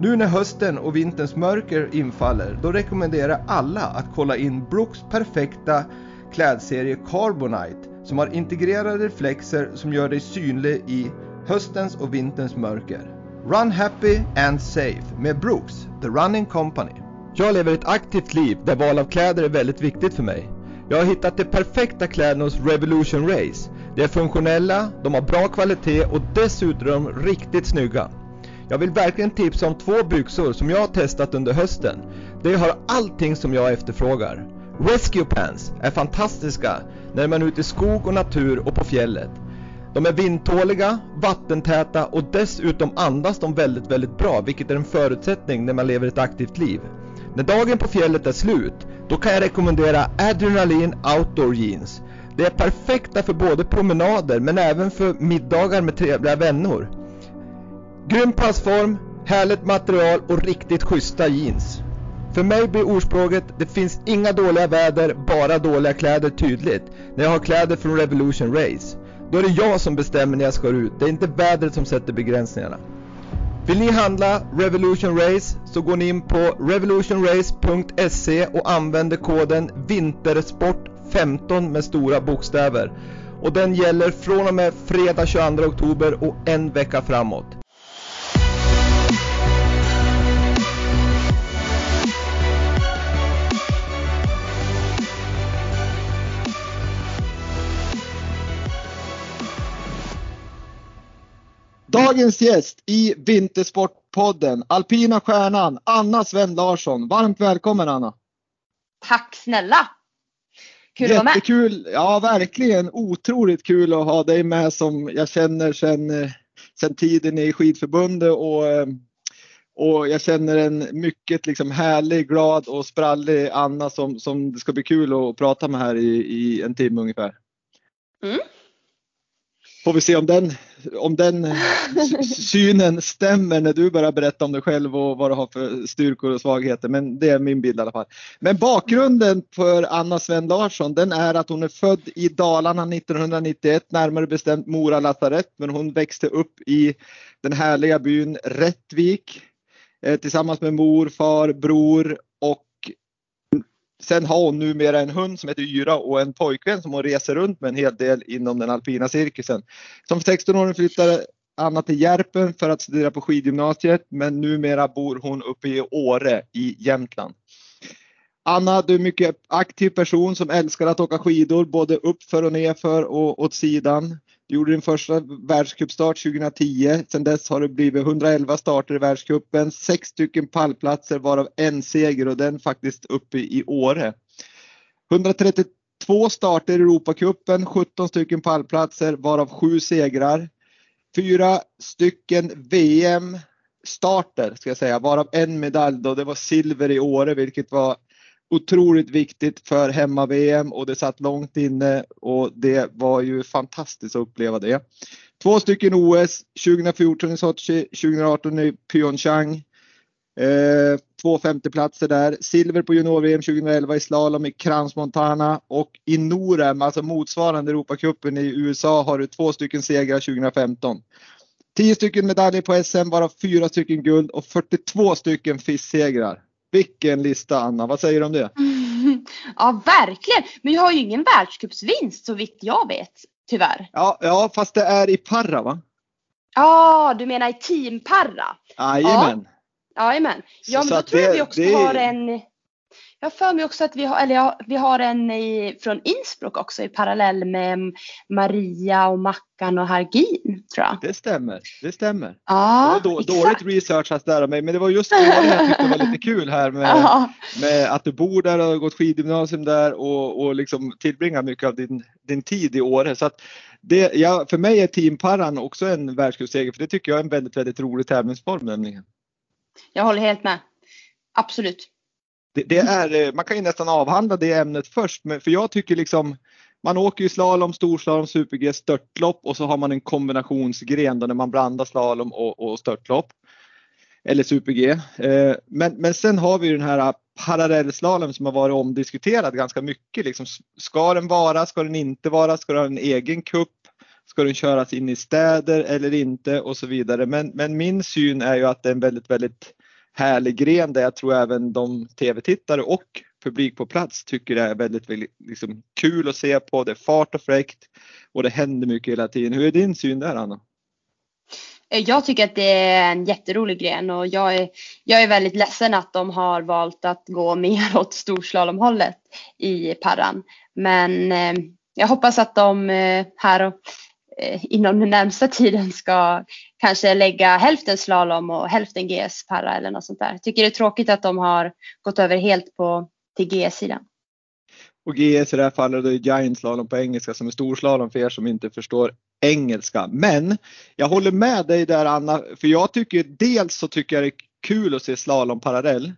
Nu när hösten och vinterns mörker infaller, då rekommenderar jag alla att kolla in Brooks perfekta klädserie Carbonite som har integrerade reflexer som gör dig synlig i höstens och vinterns mörker. Run happy and safe med Brooks, The Running Company. Jag lever ett aktivt liv där val av kläder är väldigt viktigt för mig. Jag har hittat de perfekta kläderna hos Revolution Race. De är funktionella, de har bra kvalitet och dessutom riktigt snygga. Jag vill verkligen tipsa om två byxor som jag har testat under hösten. De har allting som jag efterfrågar. Rescue Pants är fantastiska när man är ute i skog och natur och på fjället. De är vindtåliga, vattentäta och dessutom andas de väldigt, väldigt bra, vilket är en förutsättning när man lever ett aktivt liv. När dagen på fjället är slut, då kan jag rekommendera Adrenaline Outdoor Jeans. De är perfekta för både promenader men även för middagar med trevliga vänner. Grym passform, härligt material och riktigt schyssta jeans. För mig blir ordspråket det finns inga dåliga väder, bara dåliga kläder tydligt när jag har kläder från Revolution Race. Då är det jag som bestämmer när jag ska ut, det är inte vädret som sätter begränsningarna. Vill ni handla Revolution Race så går ni in på revolutionrace.se och använder koden VINTERSPORT15 med stora bokstäver. Och den gäller från och med fredag 22 oktober och en vecka framåt. Dagens gäst i Vintersportpodden, alpina stjärnan Anna Sven Larsson. Varmt välkommen Anna! Tack snälla! Kul att vara med! Jättekul! Ja, verkligen otroligt kul att ha dig med som jag känner sedan, sedan tiden i skidförbundet och, och jag känner en mycket liksom härlig, glad och sprallig Anna som, som det ska bli kul att prata med här i, i en timme ungefär. Mm. Får vi se om den, om den synen stämmer när du börjar berätta om dig själv och vad du har för styrkor och svagheter. Men det är min bild i alla fall. Men bakgrunden för Anna Sven Larsson den är att hon är född i Dalarna 1991, närmare bestämt Mora lasarett. Men hon växte upp i den härliga byn Rättvik eh, tillsammans med mor, far, bror Sen har hon numera en hund som heter Yra och en pojkvän som hon reser runt med en hel del inom den alpina cirkusen. Som 16-åring flyttade Anna till Järpen för att studera på skidgymnasiet men numera bor hon uppe i Åre i Jämtland. Anna, du är en mycket aktiv person som älskar att åka skidor både uppför och nerför och åt sidan. Du gjorde din första världscupstart 2010. Sedan dess har det blivit 111 starter i världscupen, sex stycken pallplatser varav en seger och den faktiskt uppe i Åre. 132 starter i Europacupen, 17 stycken pallplatser varav sju segrar. Fyra stycken VM starter ska jag säga, varav en medalj då det var silver i Åre vilket var otroligt viktigt för hemma-VM och det satt långt inne och det var ju fantastiskt att uppleva det. Två stycken OS, 2014 i Sochi, 2018 i Pyeongchang. Eh, två femteplatser där. Silver på junior-VM 2011 i slalom i Crans Montana och i Norem, alltså motsvarande Europacupen i USA, har du två stycken segrar 2015. 10 stycken medaljer på SM, varav fyra stycken guld och 42 stycken FIS-segrar. Vilken lista Anna, vad säger du om det? ja verkligen, men jag har ju ingen världscupsvinst så vitt jag vet. Tyvärr. Ja, ja fast det är i para va? Ja, du menar i teamparra? Jajamän. Ja, jajamän. Ja, men då tror det, jag vi också det... har en Jag har för mig också att vi har, eller ja, vi har en i, från Innsbruck också i parallell med Maria och Mackan och Hargin tror jag. Det stämmer, det stämmer. Ja, det var då, dåligt researchat där av mig, men det var just det jag tyckte var lite kul här med, ja. med att du bor där och har gått skidgymnasium där och, och liksom tillbringar mycket av din, din tid i Åre. Så att det, ja, för mig är Team Paran också en världscupseger, för det tycker jag är en väldigt, väldigt rolig tävlingsform nämligen. Jag håller helt med. Absolut. Det, det, är, eh, man kan ju nästan avhandla det ämnet först, men för jag tycker liksom man åker ju slalom, storslalom, super-G, störtlopp och så har man en kombinationsgren då när man blandar slalom och, och störtlopp. Eller super-G. Eh, men, men sen har vi ju den här eh, parallellslalom som har varit omdiskuterad ganska mycket. Liksom, ska den vara, ska den inte vara, ska den ha en egen kupp? Ska den köras in i städer eller inte och så vidare. Men, men min syn är ju att det är en väldigt, väldigt härlig gren där jag tror även de tv-tittare och publik på plats tycker det är väldigt, väldigt liksom, kul att se på. Det är fart och fräckt och det händer mycket hela tiden. Hur är din syn där Anna? Eh, jag tycker att det är en jätterolig gren och jag är, jag är väldigt ledsen att de har valt att gå mer åt storslalomhållet i Parran. Men eh, jag hoppas att de eh, här och, Eh, inom den närmsta tiden ska kanske lägga hälften slalom och hälften GS para eller något sånt där. Jag tycker det är tråkigt att de har gått över helt på till GS-sidan. Och GS i det här fallet är Giant Slalom på engelska som är storslalom för er som inte förstår engelska. Men jag håller med dig där Anna, för jag tycker dels så tycker jag det är kul att se slalom parallell.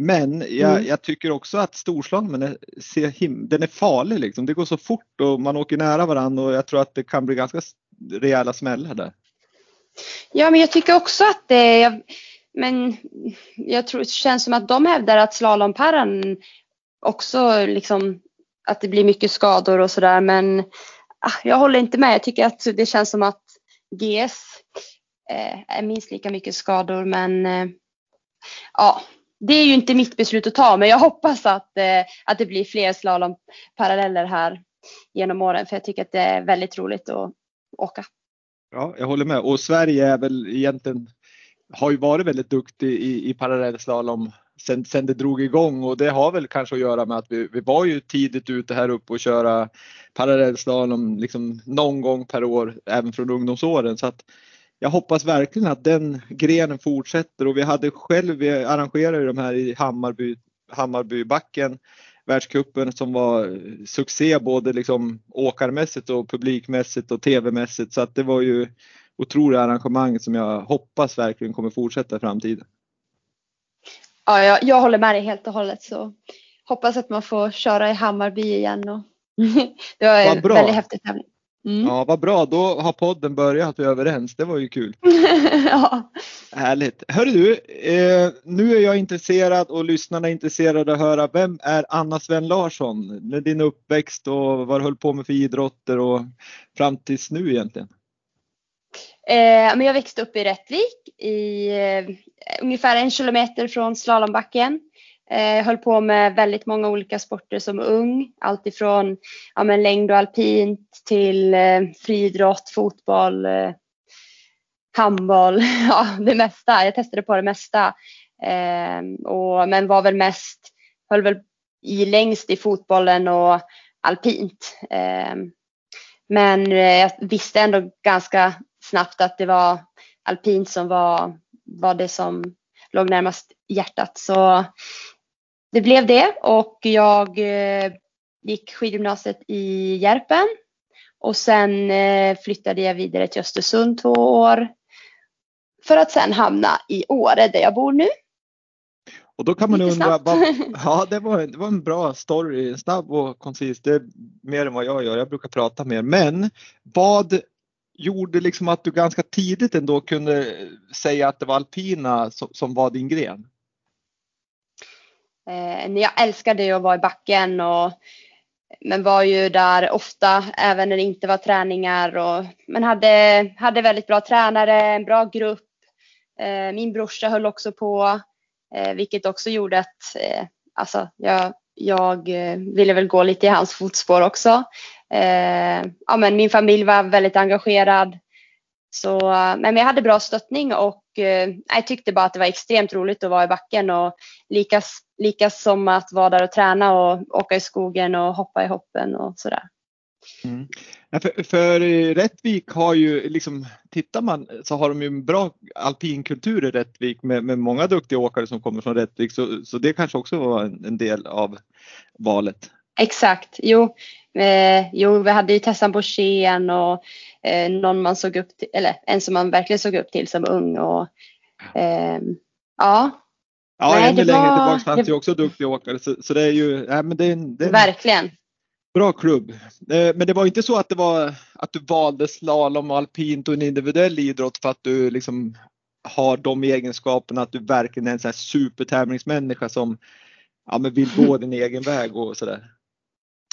Men jag, mm. jag tycker också att storslalomen är, den är farlig liksom. Det går så fort och man åker nära varandra och jag tror att det kan bli ganska rejäla smällar där. Ja, men jag tycker också att det men jag tror det känns som att de hävdar att slalomparren också liksom att det blir mycket skador och sådär men ah, jag håller inte med. Jag tycker att det känns som att GS eh, är minst lika mycket skador men eh, ja, det är ju inte mitt beslut att ta men jag hoppas att, eh, att det blir fler slalomparalleller här genom åren för jag tycker att det är väldigt roligt att åka. Ja, jag håller med och Sverige är väl egentligen har ju varit väldigt duktig i, i parallellslalom sen, sen det drog igång och det har väl kanske att göra med att vi, vi var ju tidigt ute här uppe och köra parallellslalom liksom någon gång per år även från ungdomsåren. Så att jag hoppas verkligen att den grenen fortsätter och vi hade själv, vi arrangerade de här i Hammarby, Hammarbybacken världskuppen som var succé både liksom åkarmässigt och publikmässigt och tv-mässigt så att det var ju otroliga arrangemang som jag hoppas verkligen kommer fortsätta i framtiden. Ja, jag, jag håller med dig helt och hållet så hoppas att man får köra i Hammarby igen. Och det var en väldigt häftig tävling. Mm. Ja, vad bra. Då har podden börjat. Vi är överens. Det var ju kul. ja. Härligt. Hörru du, eh, nu är jag intresserad och lyssnarna är intresserade att höra. Vem är Anna Sven Larsson? Med din uppväxt och vad du höll på med för idrotter och fram tills nu egentligen? Eh, men jag växte upp i Rättvik i eh, ungefär en kilometer från slalombacken. Eh, höll på med väldigt många olika sporter som ung. Alltifrån ja, men längd och alpint till eh, friidrott, fotboll, eh, handboll, ja det mesta. Jag testade på det mesta. Eh, och, men var väl mest, höll väl i längst i fotbollen och alpint. Eh, men eh, jag visste ändå ganska snabbt att det var alpint som var, var det som låg närmast hjärtat. Så det blev det och jag eh, gick skidgymnasiet i Järpen och sen eh, flyttade jag vidare till Östersund två år för att sen hamna i Åre där jag bor nu. Och då kan man Lite undra, vad, ja det var, det var en bra story, snabb och koncis. Det är mer än vad jag gör, jag brukar prata mer. Men vad gjorde liksom att du ganska tidigt ändå kunde säga att det var alpina som, som var din gren? Eh, jag älskade ju att vara i backen och men var ju där ofta även när det inte var träningar och men hade, hade väldigt bra tränare, en bra grupp. Eh, min brorsa höll också på eh, vilket också gjorde att eh, alltså, jag, jag eh, ville väl gå lite i hans fotspår också. Eh, ja, men min familj var väldigt engagerad. Så, men jag hade bra stöttning och eh, jag tyckte bara att det var extremt roligt att vara i backen och lika, lika som att vara där och träna och åka i skogen och hoppa i hoppen och sådär. Mm. För, för, Rättvik har ju liksom, tittar man så har de ju en bra alpinkultur i Rättvik med, med många duktiga åkare som kommer från Rättvik så, så det kanske också var en, en del av valet. Exakt, jo, eh, jo vi hade ju Tessan Borssén och eh, någon man såg upp till, eller en som man verkligen såg upp till som ung och eh, ja. Ja, Nej, ännu längre var, tillbaka fanns det ju också duktiga åkare så, så det är ju, nej, men det är, det är Verkligen. Bra klubb. Eh, men det var inte så att det var att du valde slalom och alpint och en individuell idrott för att du liksom har de egenskaperna att du verkligen är en sån här supertävlingsmänniska som ja, men vill gå din egen väg och sådär.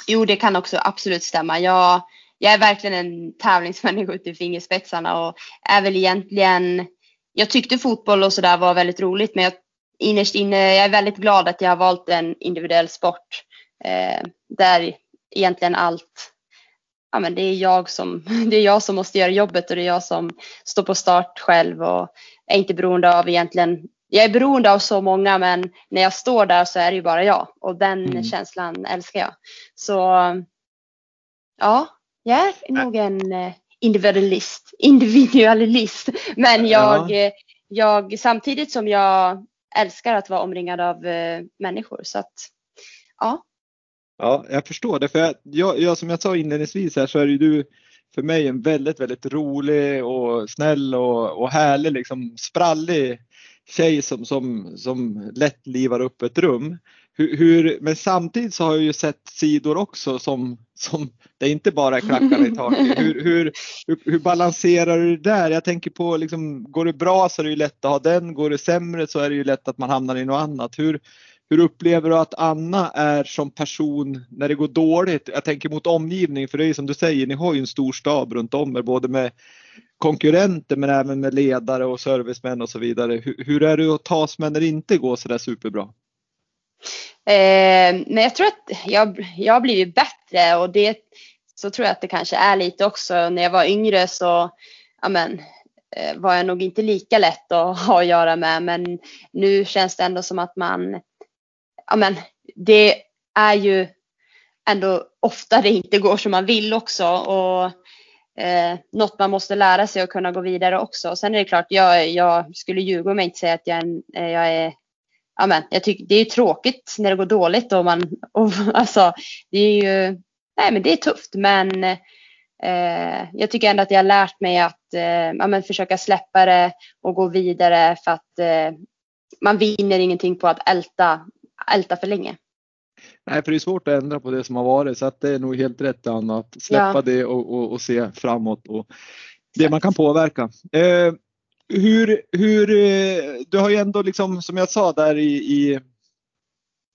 Jo, det kan också absolut stämma. Jag, jag är verkligen en tävlingsmänniska ut i fingerspetsarna och är väl egentligen, jag tyckte fotboll och sådär var väldigt roligt men jag, innerst inne, jag är väldigt glad att jag har valt en individuell sport eh, där egentligen allt, ja men det är jag som, det är jag som måste göra jobbet och det är jag som står på start själv och är inte beroende av egentligen jag är beroende av så många men när jag står där så är det ju bara jag och den mm. känslan älskar jag. Så ja, jag är nog en eh, individualist, individualist. Men jag, ja. jag samtidigt som jag älskar att vara omringad av eh, människor så att ja. Ja, jag förstår det. För jag, jag, som jag sa inledningsvis här så är ju du för mig en väldigt, väldigt rolig och snäll och, och härlig, liksom sprallig tjej som, som, som lätt livar upp ett rum. Hur, hur, men samtidigt så har jag ju sett sidor också som, som det inte bara är klackarna i taket. Hur, hur, hur, hur, balanserar du det där? Jag tänker på liksom, går det bra så är det ju lätt att ha den, går det sämre så är det ju lätt att man hamnar i något annat. Hur, hur upplever du att Anna är som person när det går dåligt? Jag tänker mot omgivning, för det är ju som du säger, ni har ju en stor stab runt om er, både med konkurrenter men även med ledare och servicemän och så vidare. Hur, hur är det att tas med när det inte går så där superbra? Eh, men jag tror att jag, jag har blivit bättre och det så tror jag att det kanske är lite också. När jag var yngre så amen, eh, var jag nog inte lika lätt att ha att göra med men nu känns det ändå som att man ja men det är ju ändå ofta det inte går som man vill också och eh, något man måste lära sig och kunna gå vidare också. Sen är det klart, jag, jag skulle ljuga om jag inte säger att jag, är, eh, jag är Amen. jag tycker det är tråkigt när det går dåligt och man, och, alltså, det är ju, nej men det är tufft men eh, jag tycker ändå att jag har lärt mig att eh, amen, försöka släppa det och gå vidare för att eh, man vinner ingenting på att älta älta för länge. Nej, för det är svårt att ändra på det som har varit så att det är nog helt rätt Anna att släppa ja. det och, och, och, se framåt och det man kan påverka. Eh, hur, hur, eh, du har ju ändå liksom som jag sa där i, i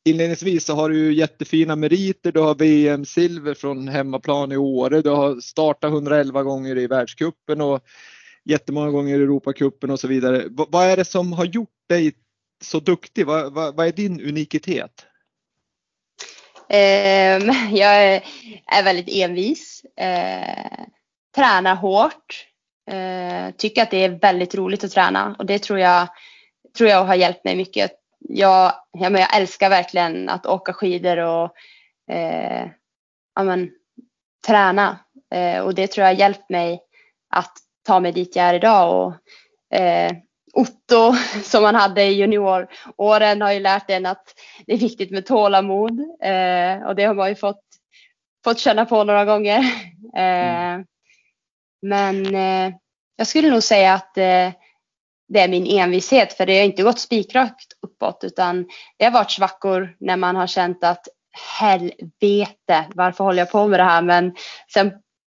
Inledningsvis så har du ju jättefina meriter. Du har VM-silver från hemmaplan i Åre. Du har startat 111 gånger i världskuppen och jättemånga gånger i Europacupen och så vidare. V vad är det som har gjort dig så duktig? Vad, vad, vad är din unikitet? Eh, jag är väldigt envis. Eh, tränar hårt. Eh, tycker att det är väldigt roligt att träna och det tror jag, tror jag har hjälpt mig mycket. Jag, jag, jag älskar verkligen att åka skidor och eh, ja, men, träna eh, och det tror jag har hjälpt mig att ta mig dit jag är idag. Och, eh, Otto som man hade i junioråren har ju lärt en att det är viktigt med tålamod eh, och det har man ju fått, fått känna på några gånger. Eh, mm. Men eh, jag skulle nog säga att eh, det är min envishet för det har inte gått spikrakt uppåt utan det har varit svackor när man har känt att helvete varför håller jag på med det här men sen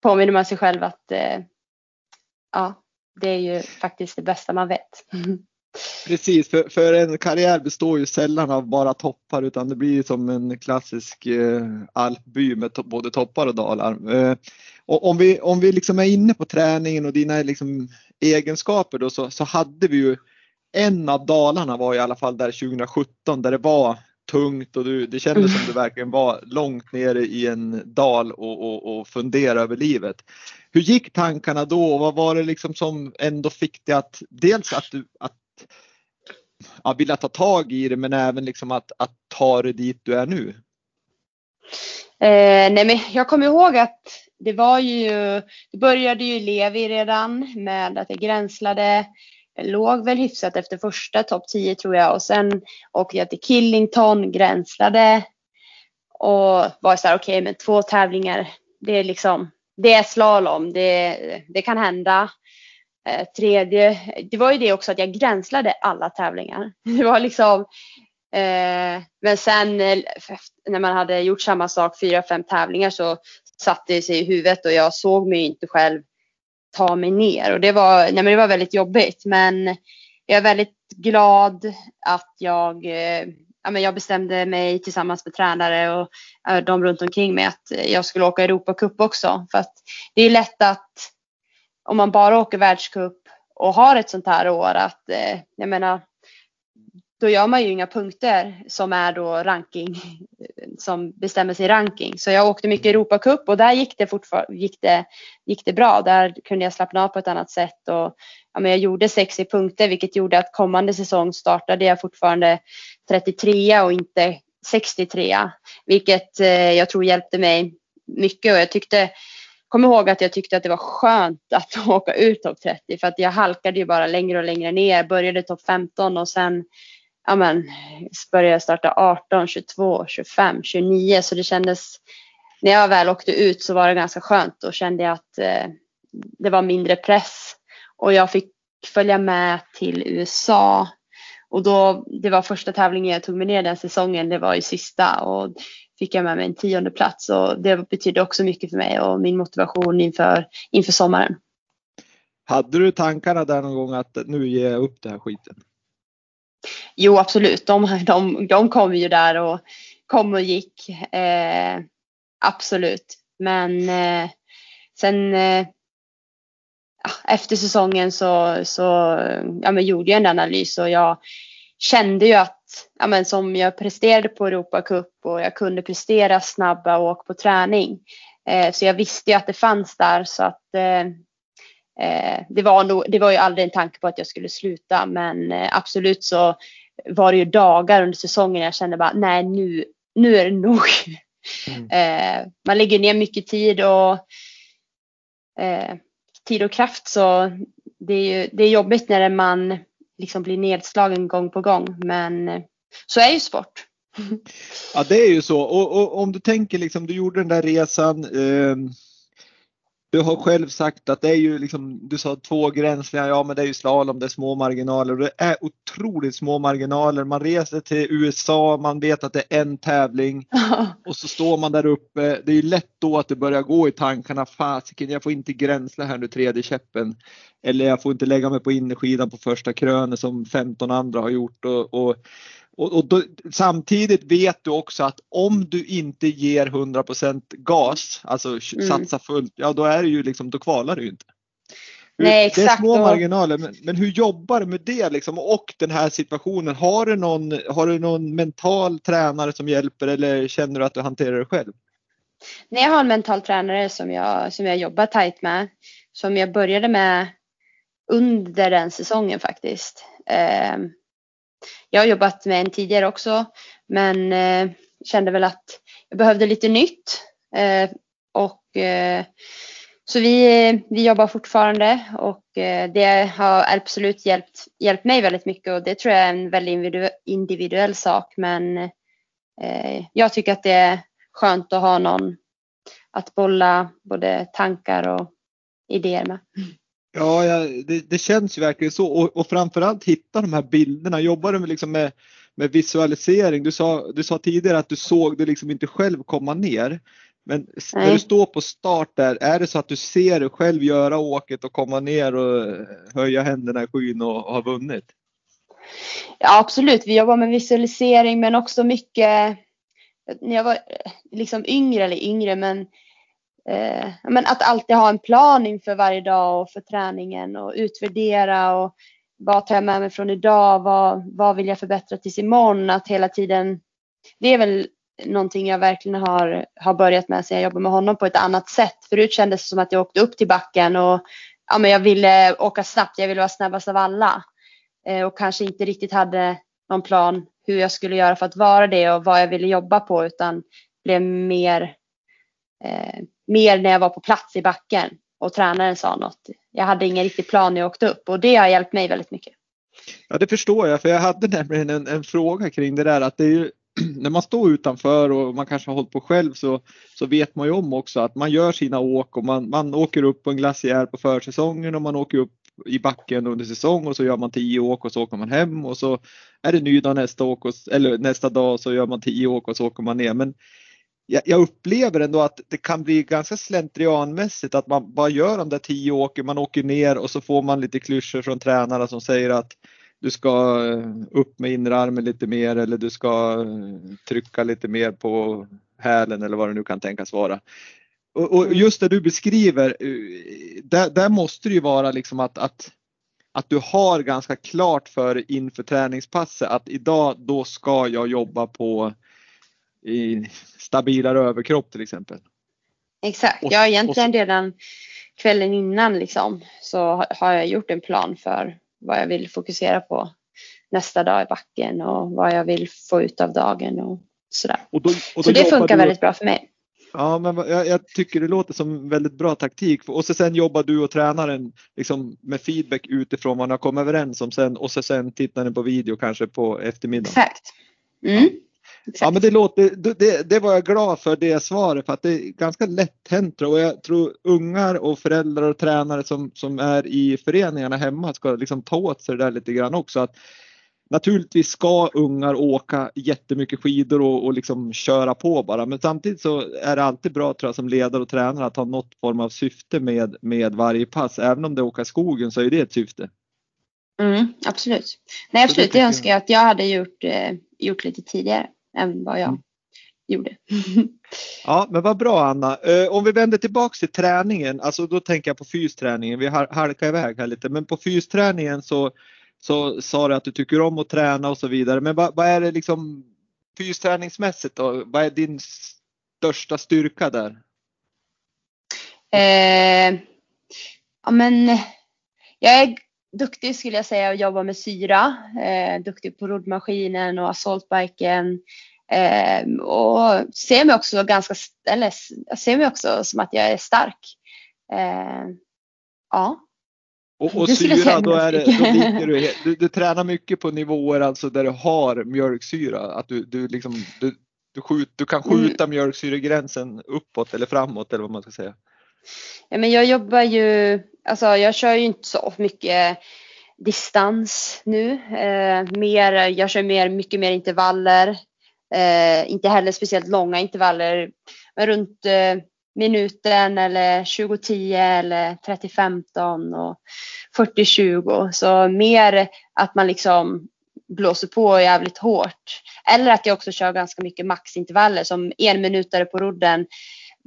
påminner man sig själv att eh, ja, det är ju faktiskt det bästa man vet. Precis, för, för, en karriär består ju sällan av bara toppar utan det blir som en klassisk eh, alpby med to både toppar och dalar. Eh, och om vi, om vi liksom är inne på träningen och dina liksom egenskaper då så, så hade vi ju en av dalarna var i alla fall där 2017 där det var tungt och du, det kändes som du verkligen var långt nere i en dal och, och, och fundera över livet. Hur gick tankarna då vad var det liksom som ändå fick dig att dels att du att, ja, vilja ta tag i det men även liksom att, att ta det dit du är nu? Eh, nej men jag kommer ihåg att det var ju, det började ju Levi redan med att jag gränslade. Jag låg väl hyfsat efter första topp 10 tror jag och sen åkte jag till Killington, gränslade och var så här okej okay, men två tävlingar, det är liksom, det är slalom, det, det kan hända. Eh, tredje, det var ju det också att jag gränslade alla tävlingar. Det var liksom, eh, men sen eh, när man hade gjort samma sak fyra, fem tävlingar så satte det sig i huvudet och jag såg mig inte själv ta mig ner och det var, nej men det var väldigt jobbigt men jag är väldigt glad att jag, eh, ja men jag bestämde mig tillsammans med tränare och de runt omkring mig att jag skulle åka Europacup också. För att det är lätt att om man bara åker världscup och har ett sånt här år att eh, jag menar då gör man ju inga punkter som är då ranking som bestämmer sig ranking. Så jag åkte mycket Europacup och där gick det gick det, gick det bra. Där kunde jag slappna av på ett annat sätt och ja, men jag gjorde 60 punkter vilket gjorde att kommande säsong startade jag fortfarande 33 och inte 63 vilket eh, jag tror hjälpte mig mycket och jag tyckte kom ihåg att jag tyckte att det var skönt att åka ut topp 30 för att jag halkade ju bara längre och längre ner, började topp 15 och sen ja men, började jag starta 18, 22, 25, 29 så det kändes, när jag väl åkte ut så var det ganska skönt. Då kände jag att eh, det var mindre press och jag fick följa med till USA och då, det var första tävlingen jag tog mig ner den säsongen, det var ju sista och fick jag med mig en tionde plats och det betydde också mycket för mig och min motivation inför, inför sommaren. Hade du tankarna där någon gång att nu ger jag upp den här skiten? Jo absolut, de, de, de kom ju där och kom och gick. Eh, absolut. Men eh, sen eh, ah, efter säsongen så, så ja, men gjorde jag en analys och jag kände ju att ja, men som jag presterade på Europacup och jag kunde prestera snabba åk på träning. Eh, så jag visste ju att det fanns där så att eh, det, var nog, det var ju aldrig en tanke på att jag skulle sluta men eh, absolut så var det ju dagar under säsongen jag kände bara nej nu, nu är det nog. Mm. Eh, man lägger ner mycket tid och eh, tid och kraft så det är ju det är jobbigt när man liksom blir nedslagen gång på gång men eh, så är ju sport. Ja det är ju så och, och om du tänker liksom du gjorde den där resan eh, du har själv sagt att det är ju liksom, du sa två gränslingar, ja men det är ju slalom, det är små marginaler och det är otroligt små marginaler. Man reser till USA, man vet att det är en tävling och så står man där uppe. Det är ju lätt då att det börjar gå i tankarna, fasiken jag får inte gränsla här nu tredje käppen. Eller jag får inte lägga mig på innerskidan på första krönet som 15 andra har gjort. Och, och och, och då, samtidigt vet du också att om du inte ger 100% gas, alltså mm. satsa fullt, ja då är det ju liksom, då kvalar du inte. Nej, exakt. Det är små marginaler, men, men, hur jobbar du med det liksom och den här situationen? Har du, någon, har du någon mental tränare som hjälper eller känner du att du hanterar det själv? Nej, jag har en mental tränare som jag, som jag jobbar tajt med, som jag började med under den säsongen faktiskt. Eh, jag har jobbat med en tidigare också men eh, kände väl att jag behövde lite nytt. Eh, och, eh, så vi, vi jobbar fortfarande och eh, det har absolut hjälpt, hjälpt mig väldigt mycket och det tror jag är en väldigt individuell sak men eh, jag tycker att det är skönt att ha någon att bolla både tankar och idéer med. Ja, ja det, det, känns ju verkligen så och, och framförallt hitta de här bilderna. Jobbar du liksom med, med visualisering? Du sa, du sa tidigare att du såg det liksom inte själv komma ner. Men Nej. när du står på start där, är det så att du ser dig själv göra åket och komma ner och höja händerna i skyn och, och ha vunnit? Ja absolut, vi jobbar med visualisering men också mycket när jag var liksom yngre eller yngre men eh, men att alltid ha en plan inför varje dag och för träningen och utvärdera och vad tar jag med mig från idag? Vad, vad vill jag förbättra tills imorgon? Att hela tiden det är väl någonting jag verkligen har, har börjat med sen jag jobbade med honom på ett annat sätt. Förut kändes det som att jag åkte upp till backen och ja, men jag ville åka snabbt, jag ville vara snabbast av alla. Eh, och kanske inte riktigt hade någon plan hur jag skulle göra för att vara det och vad jag ville jobba på utan blev mer, eh, mer när jag var på plats i backen och tränaren sa något. Jag hade ingen riktig plan när jag åkte upp och det har hjälpt mig väldigt mycket. Ja det förstår jag för jag hade nämligen en, en fråga kring det där att det är ju när man står utanför och man kanske har hållit på själv så, så vet man ju om också att man gör sina åk och man, man åker upp på en glaciär på försäsongen och man åker upp i backen under säsong och så gör man tio åk och så åker man hem och så är det ny dag nästa, åk och, eller nästa dag så gör man tio åk och så åker man ner. Men jag, jag upplever ändå att det kan bli ganska slentrianmässigt att man bara gör de där tio åken, man åker ner och så får man lite klyschor från tränarna som säger att du ska eh, upp med innerarmen lite mer eller du ska eh, trycka lite mer på hälen eller vad det nu kan tänkas vara. Och, och just det du beskriver, eh, där, där, måste det ju vara liksom att, att, att du har ganska klart för inför träningspasset att idag då ska jag jobba på i stabilare överkropp till exempel. Exakt, ja egentligen redan kvällen innan liksom så har jag gjort en plan för vad jag vill fokusera på nästa dag i backen och vad jag vill få ut av dagen och sådär. Och då, och då så det funkar du... väldigt bra för mig. Ja, men jag, jag, tycker det låter som väldigt bra taktik. Och så sen jobbar du och tränaren liksom med feedback utifrån vad ni har kommit överens om sen och så sen tittar ni på video kanske på eftermiddagen. Exakt. Mm. Ja men det låter, det, det var jag glad för det svaret för att det är ganska lätt hänt och jag tror ungar och föräldrar och tränare som, som är i föreningarna hemma ska liksom ta åt sig det där lite grann också. Att naturligtvis ska ungar åka jättemycket skidor och, och liksom köra på bara men samtidigt så är det alltid bra tror jag som ledare och tränare att ha något form av syfte med, med varje pass. Även om det åka skogen så är det ett syfte. Mm, absolut. Nej absolut, det, det önskar jag att jag hade gjort, eh, gjort lite tidigare än vad jag mm. gjorde. Ja, men vad bra Anna. Eh, om vi vänder tillbaks till träningen, alltså då tänker jag på fysträningen. Vi har halkat iväg här lite, men på fysträningen så, så sa du att du tycker om att träna och så vidare. Men vad, vad är det liksom fysträningsmässigt då? Vad är din största styrka där? Eh, ja, men jag är duktig skulle jag säga att jobba med syra. Eh, duktig på roddmaskinen och assaultbiken. Eh, och ser mig också ganska, eller ser mig också som att jag är stark. Eh, ja. Och, och syra, då, är det, då ligger du, du, du tränar mycket på nivåer alltså där du har mjölksyra. Att du, du, liksom, du, du, skjut, du kan skjuta mm. mjölksyregränsen uppåt eller framåt eller vad man ska säga. Ja, men jag jobbar ju, alltså jag kör ju inte så mycket distans nu. Eh, mer, jag kör mer, mycket mer intervaller. Eh, inte heller speciellt långa intervaller. Men runt eh, minuten eller 20-10 eller 30-15 och 40-20. Så mer att man liksom blåser på jävligt hårt. Eller att jag också kör ganska mycket maxintervaller som en minutare på rodden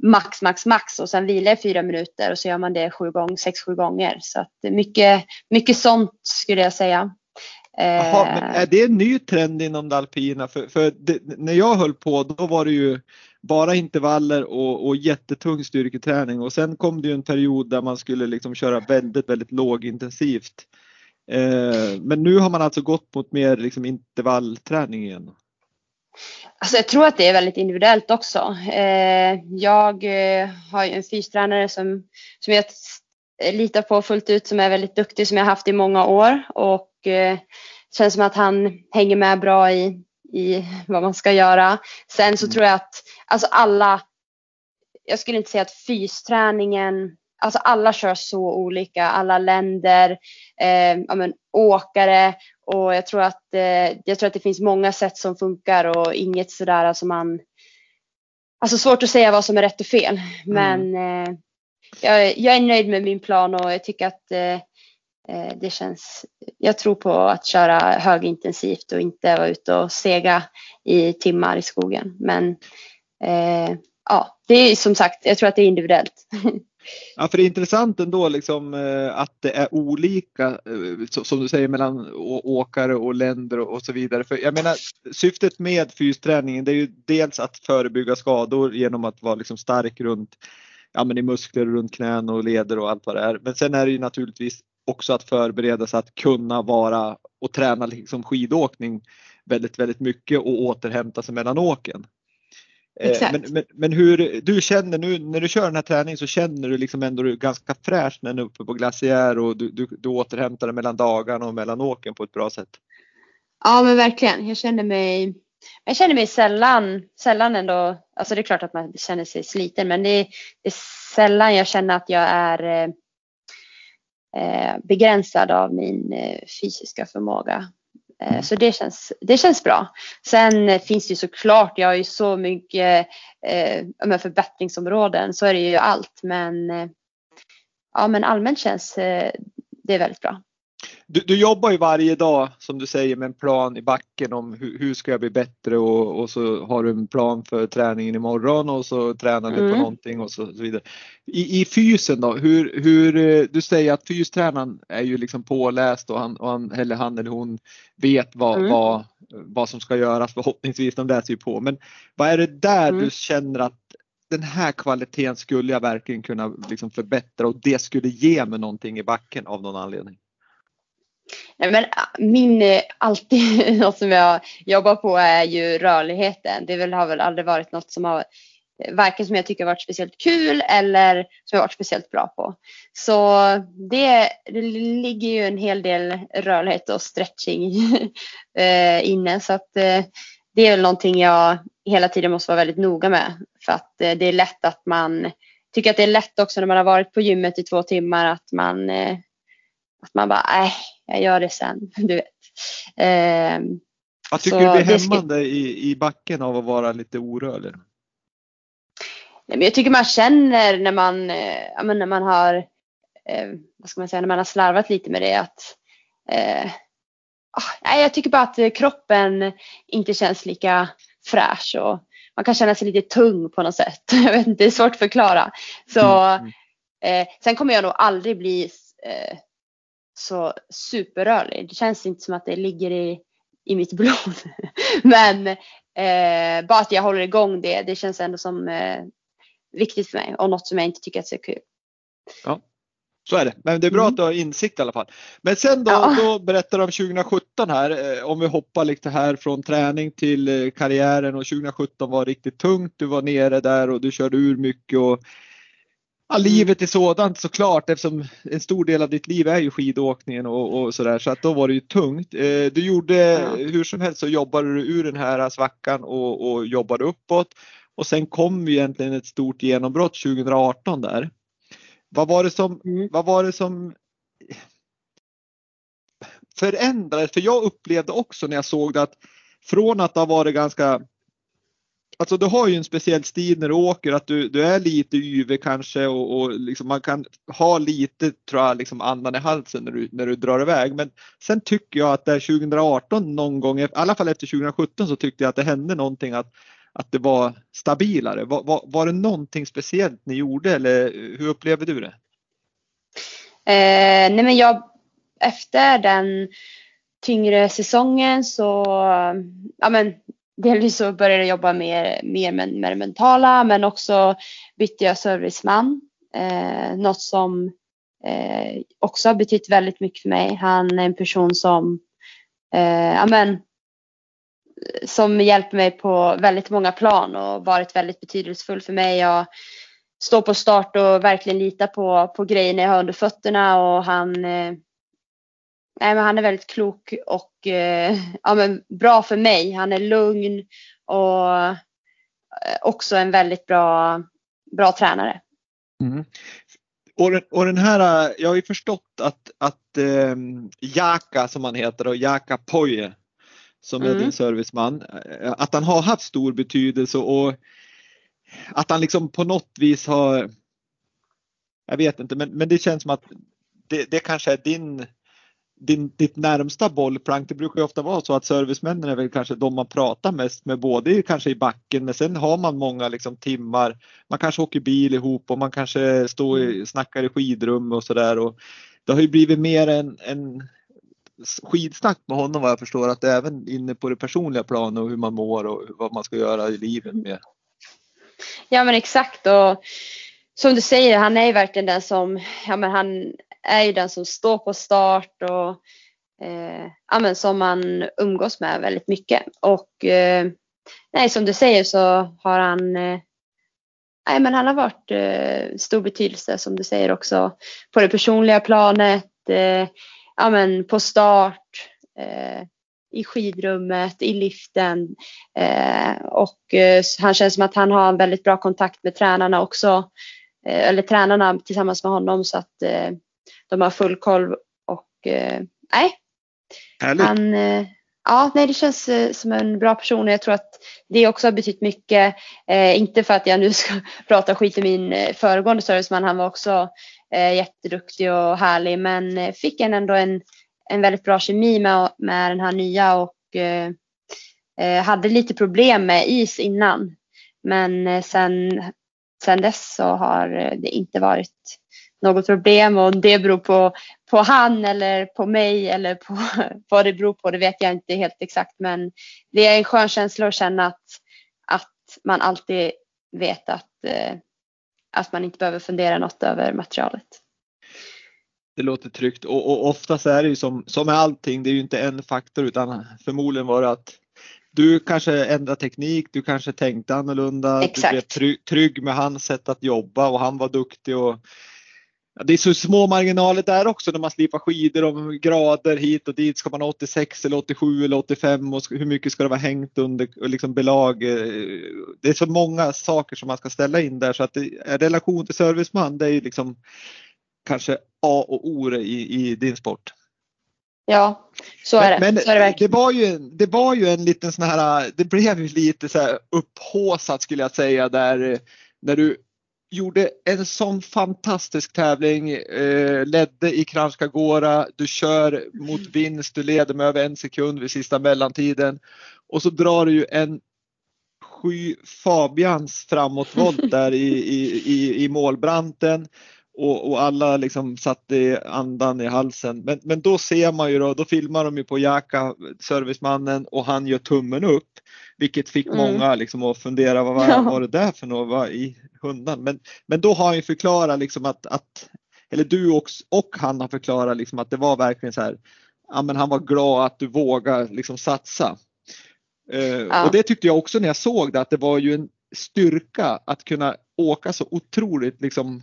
max, max, max och sen vilar i fyra minuter och så gör man det sju gånger, sex, sju gånger. Så att mycket, mycket sånt skulle jag säga. Aha, är det en ny trend inom det alpina? För, för det, när jag höll på då var det ju bara intervaller och, och jättetung styrketräning och sen kom det ju en period där man skulle liksom köra väldigt, väldigt lågintensivt. Eh, men nu har man alltså gått mot mer liksom intervallträning igen. Alltså jag tror att det är väldigt individuellt också. Eh, jag eh, har en fystränare som, som jag litar på fullt ut som är väldigt duktig som jag haft i många år och eh, känns som att han hänger med bra i, i vad man ska göra. Sen så mm. tror jag att alltså alla, jag skulle inte säga att fysträningen Alltså alla kör så olika, alla länder, eh, ja, men, åkare och jag tror, att, eh, jag tror att det finns många sätt som funkar och inget sådär alltså man Alltså svårt att säga vad som är rätt och fel men mm. eh, jag, jag, är nöjd med min plan och jag tycker att eh, det känns, jag tror på att köra högintensivt och inte vara ute och sega i timmar i skogen men eh, ja, det är som sagt, jag tror att det är individuellt. Ja, för det är intressant ändå liksom eh, att det är olika, eh, som du säger, mellan åkare och länder och så vidare. För jag menar, syftet med fysträningen det är ju dels att förebygga skador genom att vara liksom stark runt ja, men i muskler runt knän och leder och allt vad det är. Men sen är det ju naturligtvis också att förbereda sig att kunna vara och träna liksom skidåkning väldigt, väldigt mycket och återhämta sig mellan åken. Eh, men, men, men, hur du känner nu när du kör den här träningen så känner du liksom ändå du ganska fräsch när du är uppe på glaciär och du, du, du återhämtar dig mellan dagarna och mellan åken på ett bra sätt. Ja men verkligen. Jag känner mig jag känner mig sällan, sällan ändå, alltså det är klart att man känner sig sliten men det är, det är sällan jag känner att jag är eh, eh begränsad av min eh, fysiska förmåga. Eh, så det känns, det känns bra. Sen finns det ju såklart, jag har ju så mycket eh, förbättringsområden, så är det ju allt. Men, eh, ja, men allmänt känns eh, det väldigt bra. Du, du, jobbar ju varje dag som du säger med en plan i backen om hur, hur ska jag bli bättre och, och, så har du en plan för träningen imorgon och så tränar du mm. på någonting och så, så, vidare. I, I fysen då, hur, hur, du säger att fystränaren är ju liksom påläst och han, och han, eller han eller hon vet vad, mm. vad, vad som ska göras förhoppningsvis, de läser ju på. Men vad är det där mm. du känner att den här kvaliteten skulle jag verkligen kunna liksom förbättra och det skulle ge mig någonting i backen av någon anledning? Nej, men ah, min, eh, alltid något som jag jobbar på är ju rörligheten. Det har väl aldrig varit något som har eh, varken som jag tycker har varit speciellt kul eller som jag varit speciellt bra på. Så det, det ligger ju en hel del rörlighet och stretching inne så att det är väl någonting jag hela tiden måste vara väldigt noga med för att det är lätt att man tycker att det är lätt också när man har varit på gymmet i två timmar att man att man bara, nej, jag gör det sen. Du vet. Eh, jag tycker du blir hämmande i, i backen av att vara lite orörlig? Nej, men jag tycker man känner när man, eh, när man har, eh, vad ska man säga, när man har slarvat lite med det att eh, ah, nej, jag tycker bara att kroppen inte känns lika fräsch och man kan känna sig lite tung på något sätt. Jag vet inte, det är svårt att förklara. Så, mm. eh, sen kommer jag nog aldrig bli eh, så superrörlig. Det känns inte som att det ligger i, i mitt blod. Men eh, bara att jag håller igång det, det känns ändå som eh, viktigt för mig och något som jag inte tycker är så kul. Ja, så är det. Men det är bra mm. att du har insikt i alla fall. Men sen då, ja. då berättar du om 2017 här, eh, om vi hoppar lite här från träning till eh, karriären och 2017 var riktigt tungt. Du var nere där och du körde ur mycket och Ja, livet är sådant såklart eftersom en stor del av ditt liv är ju skidåkningen och, och sådär så att då var det ju tungt. Eh, du gjorde ja. hur som helst så jobbade du ur den här svackan och, och jobbade uppåt och sen kom ju egentligen ett stort genombrott 2018 där. Vad var det som, mm. vad var det som förändrades? För jag upplevde också när jag såg det att från att det har varit ganska Alltså du har ju en speciell stil när du åker att du, du är lite yvig kanske och, och liksom man kan ha lite tror jag liksom andan i halsen när du, när du drar iväg. Men sen tycker jag att där 2018 någon gång, i alla fall efter 2017 så tyckte jag att det hände någonting att, att det var stabilare. Var, var, var det någonting speciellt ni gjorde eller hur upplevde du det? Eh, nej men jag, efter den tyngre säsongen så, ja men delvis så började jag jobba mer, mer med, med det mentala men också bytte jag serviceman. Eh, något som eh, också har betytt väldigt mycket för mig. Han är en person som, eh, amen, som hjälper mig på väldigt många plan och varit väldigt betydelsefull för mig. Jag står på start och verkligen litar på, på grejerna jag har under fötterna och han eh, nej, men han är väldigt klok och eh, ja, men bra för mig. Han är lugn och eh, också en väldigt bra, bra tränare. Mm. Och, den, och den här, jag har ju förstått att, att eh, Jaka som han heter och Jaka Poje som är mm. din serviceman, eh, att han har haft stor betydelse och att han liksom på något vis har, jag vet inte, men, men det känns som att det, det kanske är din din, ditt närmsta bollplank, det brukar ju ofta vara så att servicemännen är väl kanske de man pratar mest med både kanske i backen men sen har man många liksom timmar. Man kanske åker bil ihop och man kanske står i, mm. snackar i skidrum och sådär. Det har ju blivit mer en, en skidsnack med honom vad jag förstår att även inne på det personliga planet och hur man mår och vad man ska göra i livet med. Ja men exakt och som du säger, han är ju verkligen den som, ja men han är ju den som står på start och eh, ja, men som man umgås med väldigt mycket. Och eh, nej, som du säger så har han eh, nej, men han har varit eh, stor betydelse som du säger också på det personliga planet, eh, ja, men på start, eh, i skidrummet, i liften eh, och eh, han känns som att han har en väldigt bra kontakt med tränarna också. Eh, eller tränarna tillsammans med honom så att eh, de har full koll och eh, nej. Härligt. Han, ja, nej, det känns som en bra person och jag tror att det också har betytt mycket. Inte för att jag nu ska prata skit i min föregående serviceman, han var också jätteduktig och härlig men fick en ändå en, en väldigt bra kemi med, med den här nya och eh, hade lite problem med is innan. Men sen sen dess så har eh, det inte varit något problem och det beror på, på han eller på mig eller på vad det beror på, det vet jag inte helt exakt men det är en skön känsla att känna att, att man alltid vet att, eh, att man inte behöver fundera något över materialet. Det låter tryggt och, och oftast är det ju som, som med allting, det är ju inte en faktor utan förmodligen var det att du kanske ändrade teknik, du kanske tänkte annorlunda, Exakt. du blev trygg, trygg med hans sätt att jobba och han var duktig. Och, ja, det är så små marginaler där också när man slipar skidor om grader hit och dit. Ska man ha 86 eller 87 eller 85 och hur mycket ska det vara hängt under liksom belag? Eh, det är så många saker som man ska ställa in där så att det, relation till serviceman det är ju liksom kanske A och O i, i din sport. Ja, så är det. Men, så är det, det, var ju, det var ju en liten sån här, det blev ju lite så här upphåsat skulle jag säga där när du gjorde en sån fantastisk tävling, eh, ledde i Kranjskagora, du kör mot vinst, du leder med över en sekund vid sista mellantiden och så drar du ju en sky Fabians framåtvolt där i, i, i, i målbranten och, och, alla liksom satte andan i halsen. Men, men då ser man ju då, då filmar de ju på Jaka, servicemannen och han gör tummen upp. Vilket fick mm. många liksom att fundera vad var, var det där för något vad i hundan. Men, men då har han ju förklarat liksom att, att eller du och, och han har förklarat liksom att det var verkligen så här, ja men han var glad att du vågar liksom satsa. Uh, ja. Och det tyckte jag också när jag såg det att det var ju en styrka att kunna åka så otroligt liksom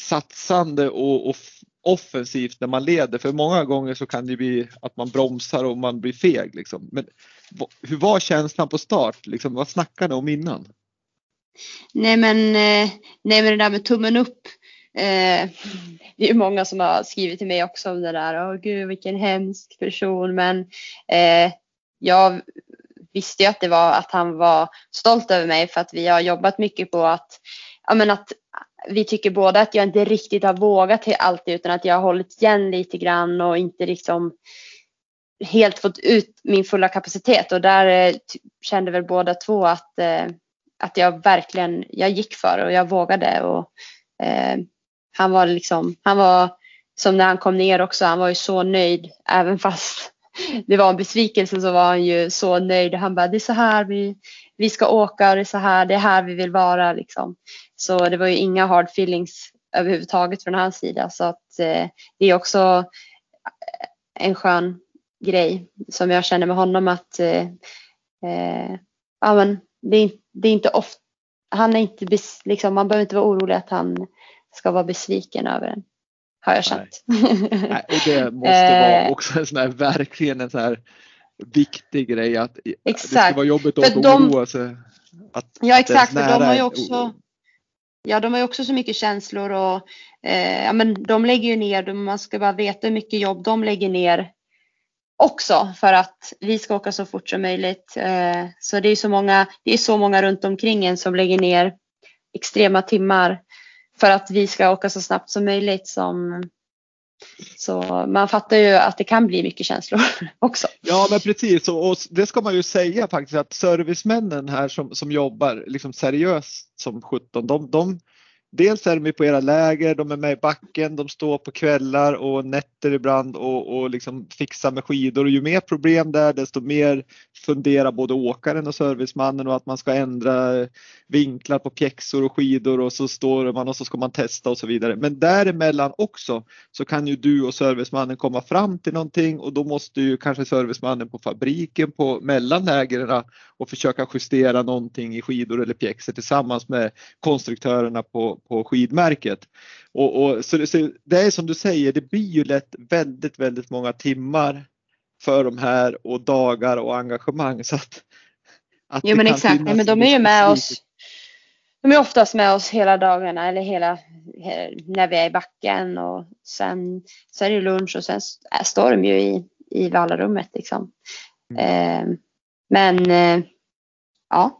satsande och, och offensivt när man leder för många gånger så kan det bli att man bromsar och man blir feg. Liksom. Men hur var känslan på start? Liksom, vad snackade ni om innan? Nej men, eh, nej men det där med tummen upp. Eh, det är många som har skrivit till mig också om det där. Åh gud vilken hemsk person. Men eh, jag visste ju att det var att han var stolt över mig för att vi har jobbat mycket på att, ja, men att vi tycker båda att jag inte riktigt har vågat alltid utan att jag har hållit igen lite grann och inte liksom helt fått ut min fulla kapacitet och där eh, kände väl båda två att, eh, att jag verkligen, jag gick för och jag vågade och eh, han var liksom, han var som när han kom ner också, han var ju så nöjd även fast det var en besvikelse så var han ju så nöjd. Han bara, det är så här vi, vi ska åka och det är så här, det är här vi vill vara liksom. Så det var ju inga hard feelings överhuvudtaget från hans sida. Så att eh, det är också en skön grej som jag känner med honom att eh, eh, ja, men det, är, det är inte ofta, han är inte, liksom, man behöver inte vara orolig att han ska vara besviken över en. Har jag känt. Nej. Nej, och det måste vara eh. också en sån här, verkligen en sån här viktig grej att Exakt. det ska vara jobbigt att oroa sig. Att ja exakt, för de har ju också Ja, de har ju också så mycket känslor och eh, ja, men de lägger ju ner, man ska bara veta hur mycket jobb de lägger ner också för att vi ska åka så fort som möjligt. Eh, så det är så många, det är så många runt omkring en som lägger ner extrema timmar för att vi ska åka så snabbt som möjligt som så man fattar ju att det kan bli mycket känslor också. Ja men precis och, det ska man ju säga faktiskt att servicemännen här som, som jobbar liksom seriöst som 17 de, de dels är de med på era läger, de är med i backen, de står på kvällar och nätter ibland och, och liksom fixar med skidor. Och ju mer problem där desto mer funderar både åkaren och servicemannen och att man ska ändra vinklar på pjäxor och skidor och så står man och så ska man testa och så vidare. Men däremellan också så kan ju du och servicemannen komma fram till någonting och då måste ju kanske servicemannen på fabriken på mellan lägren och försöka justera någonting i skidor eller pjäxor tillsammans med konstruktörerna på, på skidmärket. Och, och så, det, så det är som du säger, det blir ju lätt väldigt, väldigt många timmar för de här och dagar och engagemang. Så att, att jo men exakt, men de är ju med oss. De är oftast med oss hela dagarna eller hela när vi är i backen och sen så är det lunch och sen står de ju i, i vallarummet liksom. Mm. Eh, men eh, ja,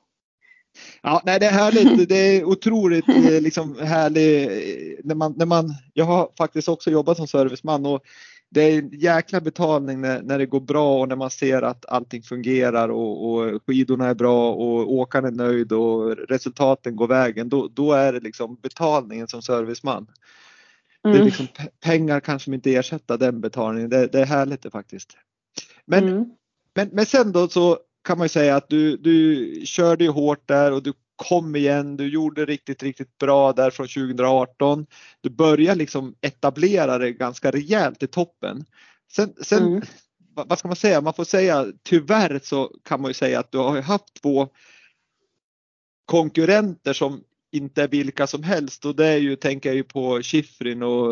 Ja, nej, det är härligt. Det är otroligt eh, liksom, härligt eh, när man, när man, jag har faktiskt också jobbat som serviceman och det är en jäkla betalning när, när det går bra och när man ser att allting fungerar och, och skidorna är bra och åkaren är nöjd och resultaten går vägen. Då, då är det liksom betalningen som serviceman. Mm. Det är mm. liksom, pengar kanske inte ersätta den betalningen. Det, det är härligt det faktiskt. Men, mm. men, men sen då så kan man ju säga att du, du körde ju hårt där och du kom igen, du gjorde riktigt, riktigt bra där från 2018. Du började liksom etablera det ganska rejält i toppen. Sen, sen mm. vad ska man säga, man får säga tyvärr så kan man ju säga att du har haft två konkurrenter som inte är vilka som helst och det är ju, tänker jag ju på Schifrin och,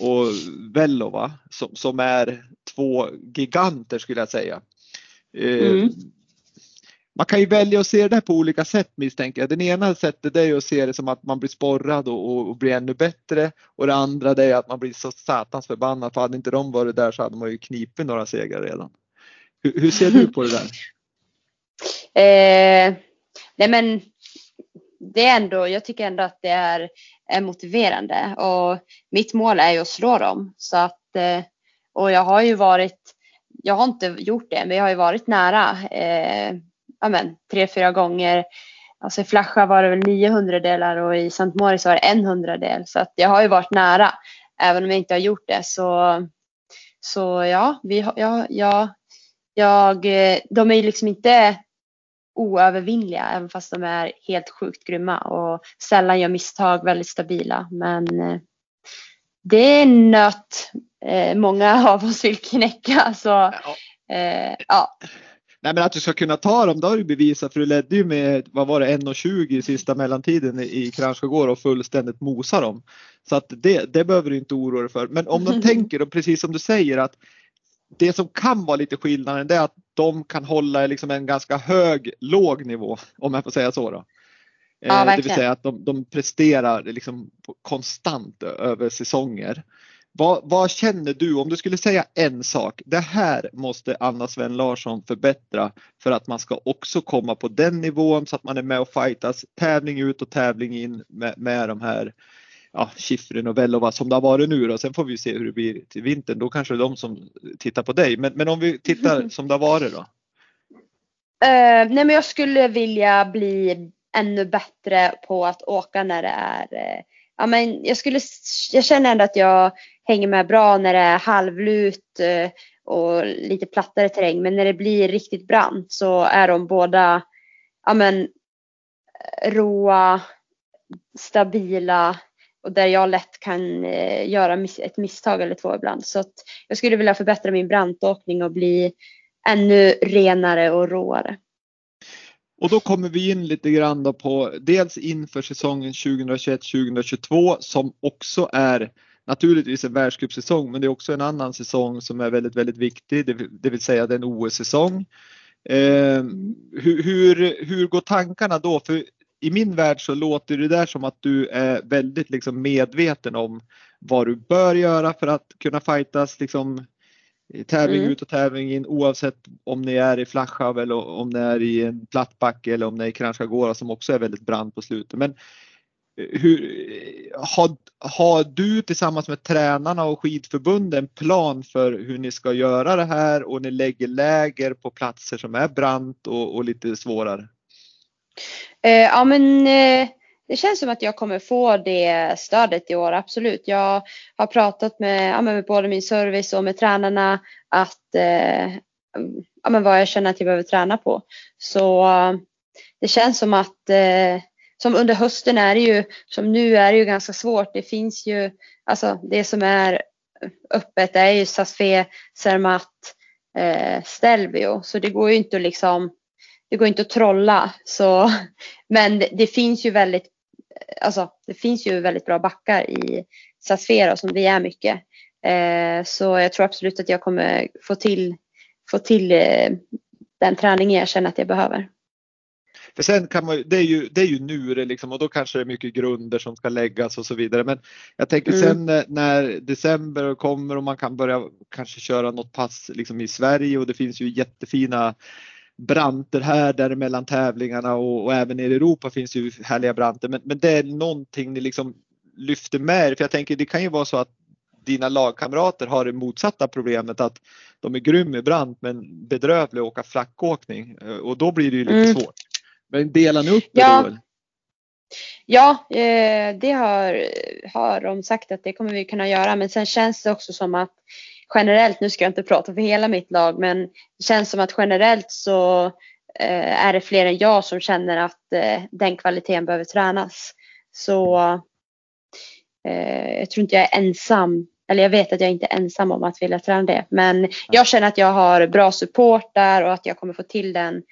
och Vellova som, som är två giganter skulle jag säga. Eh, mm man kan ju välja att se det på olika sätt misstänker jag. Det ena sättet är ju att se det som att man blir sporrad och, och, blir ännu bättre och det andra det är att man blir så satans förbannad för hade inte de varit där så hade man ju knipit några segrar redan. Hur, hur ser du på det där? Eh, nej men det är ändå, jag tycker ändå att det är, är motiverande och mitt mål är ju att slå dem så att eh, och jag har ju varit jag har inte gjort det, men jag har ju varit nära. Eh, ja, men, tre, fyra gånger. Alltså i Flasha var det väl 900 delar och i St. Moritz var det en hundradel. Så att jag har ju varit nära. Även om jag inte har gjort det så, så ja, vi, ja, ja, jag, de är ju liksom inte oövervinnliga även fast de är helt sjukt grymma och sällan gör misstag, väldigt stabila. Men eh, det är en nöt eh, många av oss vill knäcka. Så, eh, ja. Nej men att du ska kunna ta dem, det har du bevisat för du ledde ju med, vad var det, 1.20 i sista mellantiden i Kranjskogård och fullständigt mosa dem. Så att det, det behöver du inte oroa dig för. Men om de tänker, och precis som du säger, att det som kan vara lite skillnaden det är att de kan hålla liksom en ganska hög, låg nivå, om jag får säga så. Då. Ja, eh, det vill säga att de, de presterar liksom konstant över säsonger. Vad, vad, känner du om du skulle säga en sak? Det här måste Anna Sven Larsson förbättra för att man ska också komma på den nivån så att man är med och fightas tävling ut och tävling in med, med de här ja, Schifrin och Vellova som det har varit nu då. Sen får vi se hur det blir till vintern. Då kanske det är de som tittar på dig. Men, men om vi tittar som det har varit då? Uh, nej men jag skulle vilja bli ännu bättre på att åka när det är uh, ja, men jag, skulle, jag känner ändå att jag hänger med bra när det är halvlut eh, och lite plattare terräng. Men när det blir riktigt brant så är de båda ja, men, eh, råa, stabila och där jag lätt kan eh, göra ett misstag eller två ibland. Så att jag skulle vilja förbättra min brantåkning och bli ännu renare och råare. Och då kommer vi in lite grann på dels inför säsongen 2021-2022 som också är naturligtvis en världscupsäsong men det är också en annan säsong som är väldigt, väldigt viktig, det, vill säga den OS-säsong. Eh, hur, hur, hur går tankarna då? För i min värld så låter det där som att du är väldigt liksom medveten om vad du bör göra för att kunna fightas liksom tävling mm. ut och tävling in oavsett om ni är i Flachhav eller om ni är i en plattbacke eller om ni är i Kranjskogora som också är väldigt brant på slutet. Men hur, har, har du tillsammans med tränarna och skidförbundet en plan för hur ni ska göra det här och ni lägger läger på platser som är brant och, och lite svårare? Eh, ja men eh, det känns som att jag kommer få det stödet i år, absolut. Jag har pratat med, ja, med både min service och med tränarna att eh, ja, men vad jag känner att jag behöver träna på. Så eh, det känns som att eh, som under hösten är det ju, som nu är det ju ganska svårt. Det finns ju, alltså det som är öppet är ju Sasfe, Zermatt, eh, Stelvio. Så det går ju inte att liksom, det går inte att trolla. Så, men det, det finns ju väldigt, alltså det finns ju väldigt bra backar i Sasfera som det är mycket. Eh, så jag tror absolut att jag kommer få till, få till eh, den träningen jag känner att jag behöver. För sen kan man det är ju, det är ju nu det liksom och då kanske det är mycket grunder som ska läggas och så vidare. Men jag tänker mm. sen när december kommer och man kan börja kanske köra något pass liksom i Sverige och det finns ju jättefina branter här där mellan tävlingarna och, och även i Europa finns det ju härliga branter. Men, men det är någonting ni liksom lyfter med För jag tänker det kan ju vara så att dina lagkamrater har det motsatta problemet att de är grym i brant men bedrövliga att åka flackåkning och då blir det ju lite mm. svårt. Men delar ni upp det ja. då? Ja, eh, det har, har de sagt att det kommer vi kunna göra. Men sen känns det också som att generellt, nu ska jag inte prata för hela mitt lag, men det känns som att generellt så eh, är det fler än jag som känner att eh, den kvaliteten behöver tränas. Så eh, jag tror inte jag är ensam, eller jag vet att jag inte är ensam om att vilja träna det. Men jag känner att jag har bra support där och att jag kommer få till den,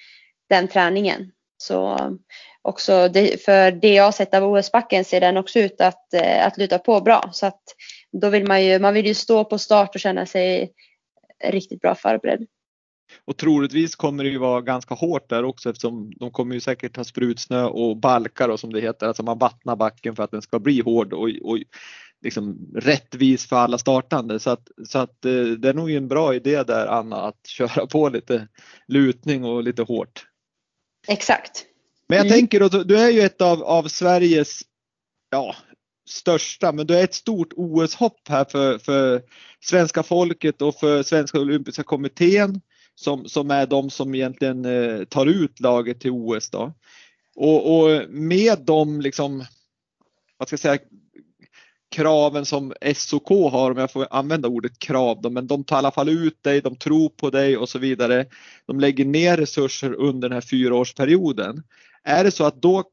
den träningen. Så också det, för det jag har sett av OS-backen ser den också ut att, eh, att luta på bra. Så att då vill man ju, man vill ju stå på start och känna sig riktigt bra förberedd. Och troligtvis kommer det ju vara ganska hårt där också eftersom de kommer ju säkert ha sprutsnö och balkar och som det heter, alltså man vattnar backen för att den ska bli hård och, och liksom rättvis för alla startande. Så att, så att eh, det är nog en bra idé där Anna att köra på lite lutning och lite hårt. Exakt. Men jag mm. tänker, du är ju ett av, av Sveriges ja, största, men du är ett stort OS-hopp här för, för svenska folket och för Svenska Olympiska Kommittén som, som är de som egentligen eh, tar ut laget till OS. Då. Och, och med de liksom, vad ska jag säga, kraven som SOK har, om jag får använda ordet krav, då, men de tar i alla fall ut dig, de tror på dig och så vidare. De lägger ner resurser under den här fyraårsperioden. Är det så att då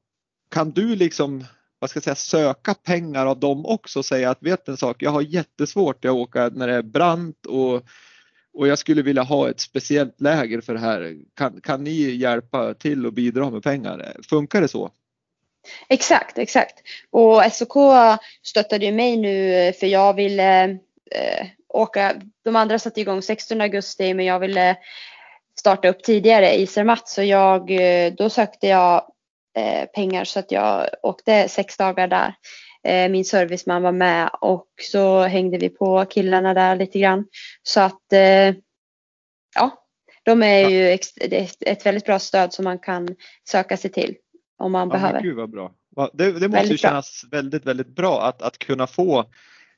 kan du liksom vad ska jag säga, söka pengar av dem också och säga att vet en sak, jag har jättesvårt att åka när det är brant och, och jag skulle vilja ha ett speciellt läger för det här. Kan, kan ni hjälpa till och bidra med pengar? Funkar det så? Exakt, exakt. Och SOK stöttade ju mig nu för jag ville eh, åka. De andra satte igång 16 augusti men jag ville starta upp tidigare i Zermatt så jag, eh, då sökte jag pengar så att jag åkte sex dagar där. Eh, min serviceman var med och så hängde vi på killarna där lite grann. Så att eh, ja, de är ju ett, väldigt bra stöd som man kan söka sig till om man ja, behöver. Gud vad bra. Det, det måste ju kännas bra. väldigt, väldigt bra att, att kunna få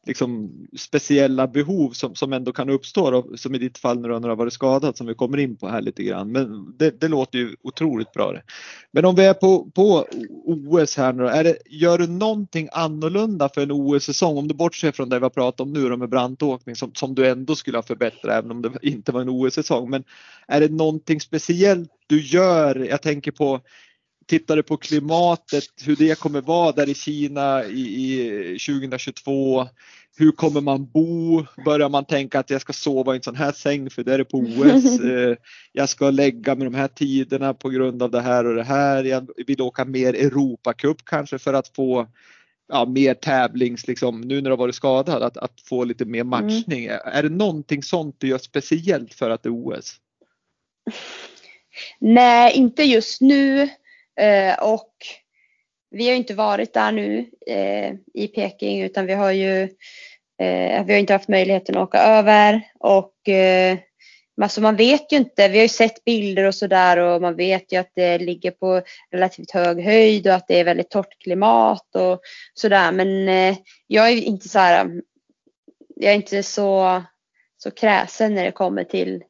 liksom speciella behov som, som ändå kan uppstå då, som i ditt fall när du har varit skadad som vi kommer in på här lite grann. Men det, det låter ju otroligt bra. Det. Men om vi är på, på OS här nu är det, gör du någonting annorlunda för en OS-säsong? Om du bortser från det vi har pratat om nu då med brantåkning som, som du ändå skulle ha förbättrat även om det inte var en OS-säsong. Men är det någonting speciellt du gör? Jag tänker på tittade på klimatet, hur det kommer vara där i Kina i, i 2022. Hur kommer man bo? Börjar man tänka att jag ska sova i en sån här säng för det är det på OS. Eh, jag ska lägga med de här tiderna på grund av det här och det här. Jag vill åka mer Europacup kanske för att få ja, mer tävlings, liksom, nu när du har varit skadad, att, att få lite mer mm. matchning. Mm. Är det någonting sånt du gör speciellt för att det är OS? Nej, inte just nu. Eh, och vi har inte varit där nu eh, i Peking utan vi har ju eh, vi har inte haft möjligheten att åka över och eh, Alltså man vet ju inte, vi har ju sett bilder och sådär och man vet ju att det ligger på relativt hög höjd och att det är väldigt torrt klimat och sådär. Men eh, jag är inte så här, jag är inte så, så kräsen när det kommer till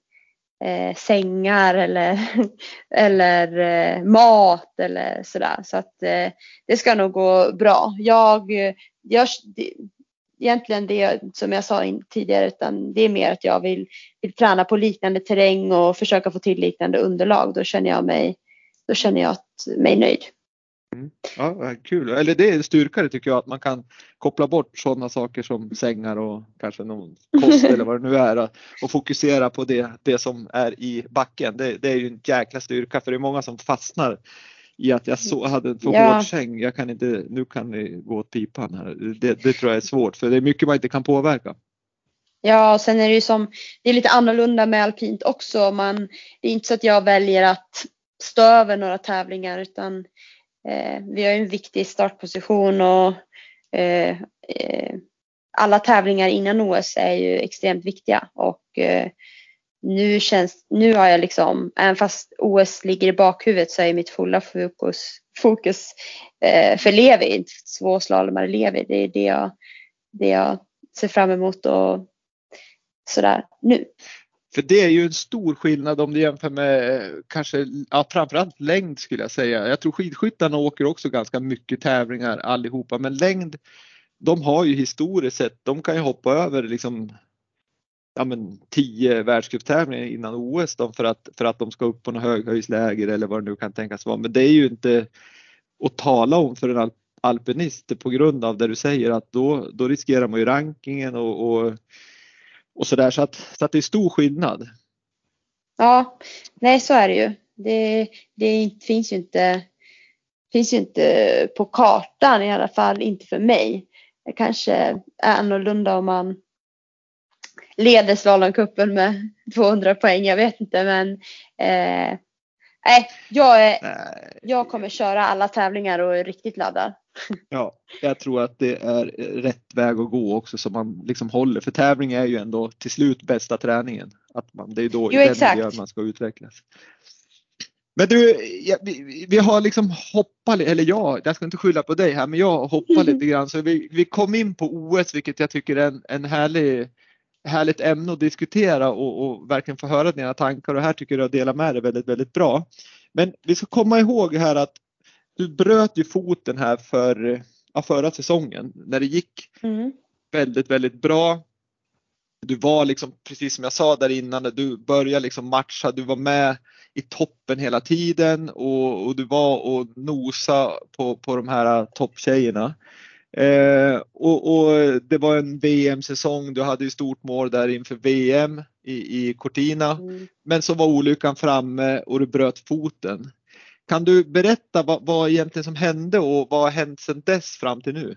eh, sängar eller, eller eh, mat eller sådär. Så att eh, det ska nog gå bra. Jag, eh, jag, egentligen det som jag sa tidigare utan det är mer att jag vill, vill träna på liknande terräng och försöka få till liknande underlag. Då känner jag mig, då känner jag mig nöjd. Mm. Ja, kul. Eller det är en styrka det tycker jag att man kan koppla bort sådana saker som sängar och kanske någon kost eller vad det nu är och fokusera på det, det som är i backen. Det, det är ju en jäkla styrka för det är många som fastnar i att jag så, hade en för ja. hård säng. Jag kan inte, nu kan det gå åt pipan här. Det, det tror jag är svårt för det är mycket man inte kan påverka. Ja, och sen är det ju som, det är lite annorlunda med alpint också. Man, det är inte så att jag väljer att stå över några tävlingar utan Eh, vi har en viktig startposition och eh, eh alla tävlingar innan OS är ju extremt viktiga och eh, nu känns, nu har jag liksom, även fast OS ligger i bakhuvudet så är mitt fulla fokus, fokus eh, för Levi, svårslalomare Levi. Det är det jag, det jag ser fram emot och sådär nu. För det är ju en stor skillnad om du jämför med eh, kanske, ja, framförallt längd skulle jag säga. Jag tror skidskyttarna åker också ganska mycket tävlingar allihopa men längd de har ju historiskt sett, de kan ju hoppa över liksom ja, men, tio världscuptävlingar innan OS då för att, för att de ska upp på något höghöjdsläger eller vad det nu kan tänkas vara. Men det är ju inte att tala om för en alpinist på grund av det du säger att då, då riskerar man ju rankingen och, och, och sådär så att, så att det är stor skillnad. Ja, nej så är det ju. Det, det finns ju inte finns ju inte på kartan i alla fall, inte för mig. Det kanske är annorlunda om man leder slalomcupen med 200 poäng. Jag vet inte men eh, nej, jag, är, jag kommer köra alla tävlingar och är riktigt laddad. Ja, jag tror att det är rätt väg att gå också så man liksom håller för tävling är ju ändå till slut bästa träningen. Att man, det är då jo, i den miljön man ska utvecklas. Men du, ja, vi, vi, har liksom hoppat, eller jag, jag ska inte skylla på dig här, men jag hoppar lite grann så vi, vi kom in på OS vilket jag tycker är en, en härlig härligt ämne att diskutera och, och, verkligen få höra dina tankar och här tycker jag att dela med dig väldigt, väldigt bra. Men vi ska komma ihåg här att du bröt ju foten här för ja, förra säsongen när det gick mm. väldigt, väldigt bra. Du var liksom precis som jag sa där innan, du började liksom matcha, du var med i toppen hela tiden och, och du var och nosa på, på de här topptjejerna. Eh, och, och, det var en VM-säsong, du hade ju stort mål där inför VM i, i Cortina. Mm. Men så var olyckan framme och du bröt foten. Kan du berätta vad, vad egentligen som hände och vad har hänt sedan dess fram till nu?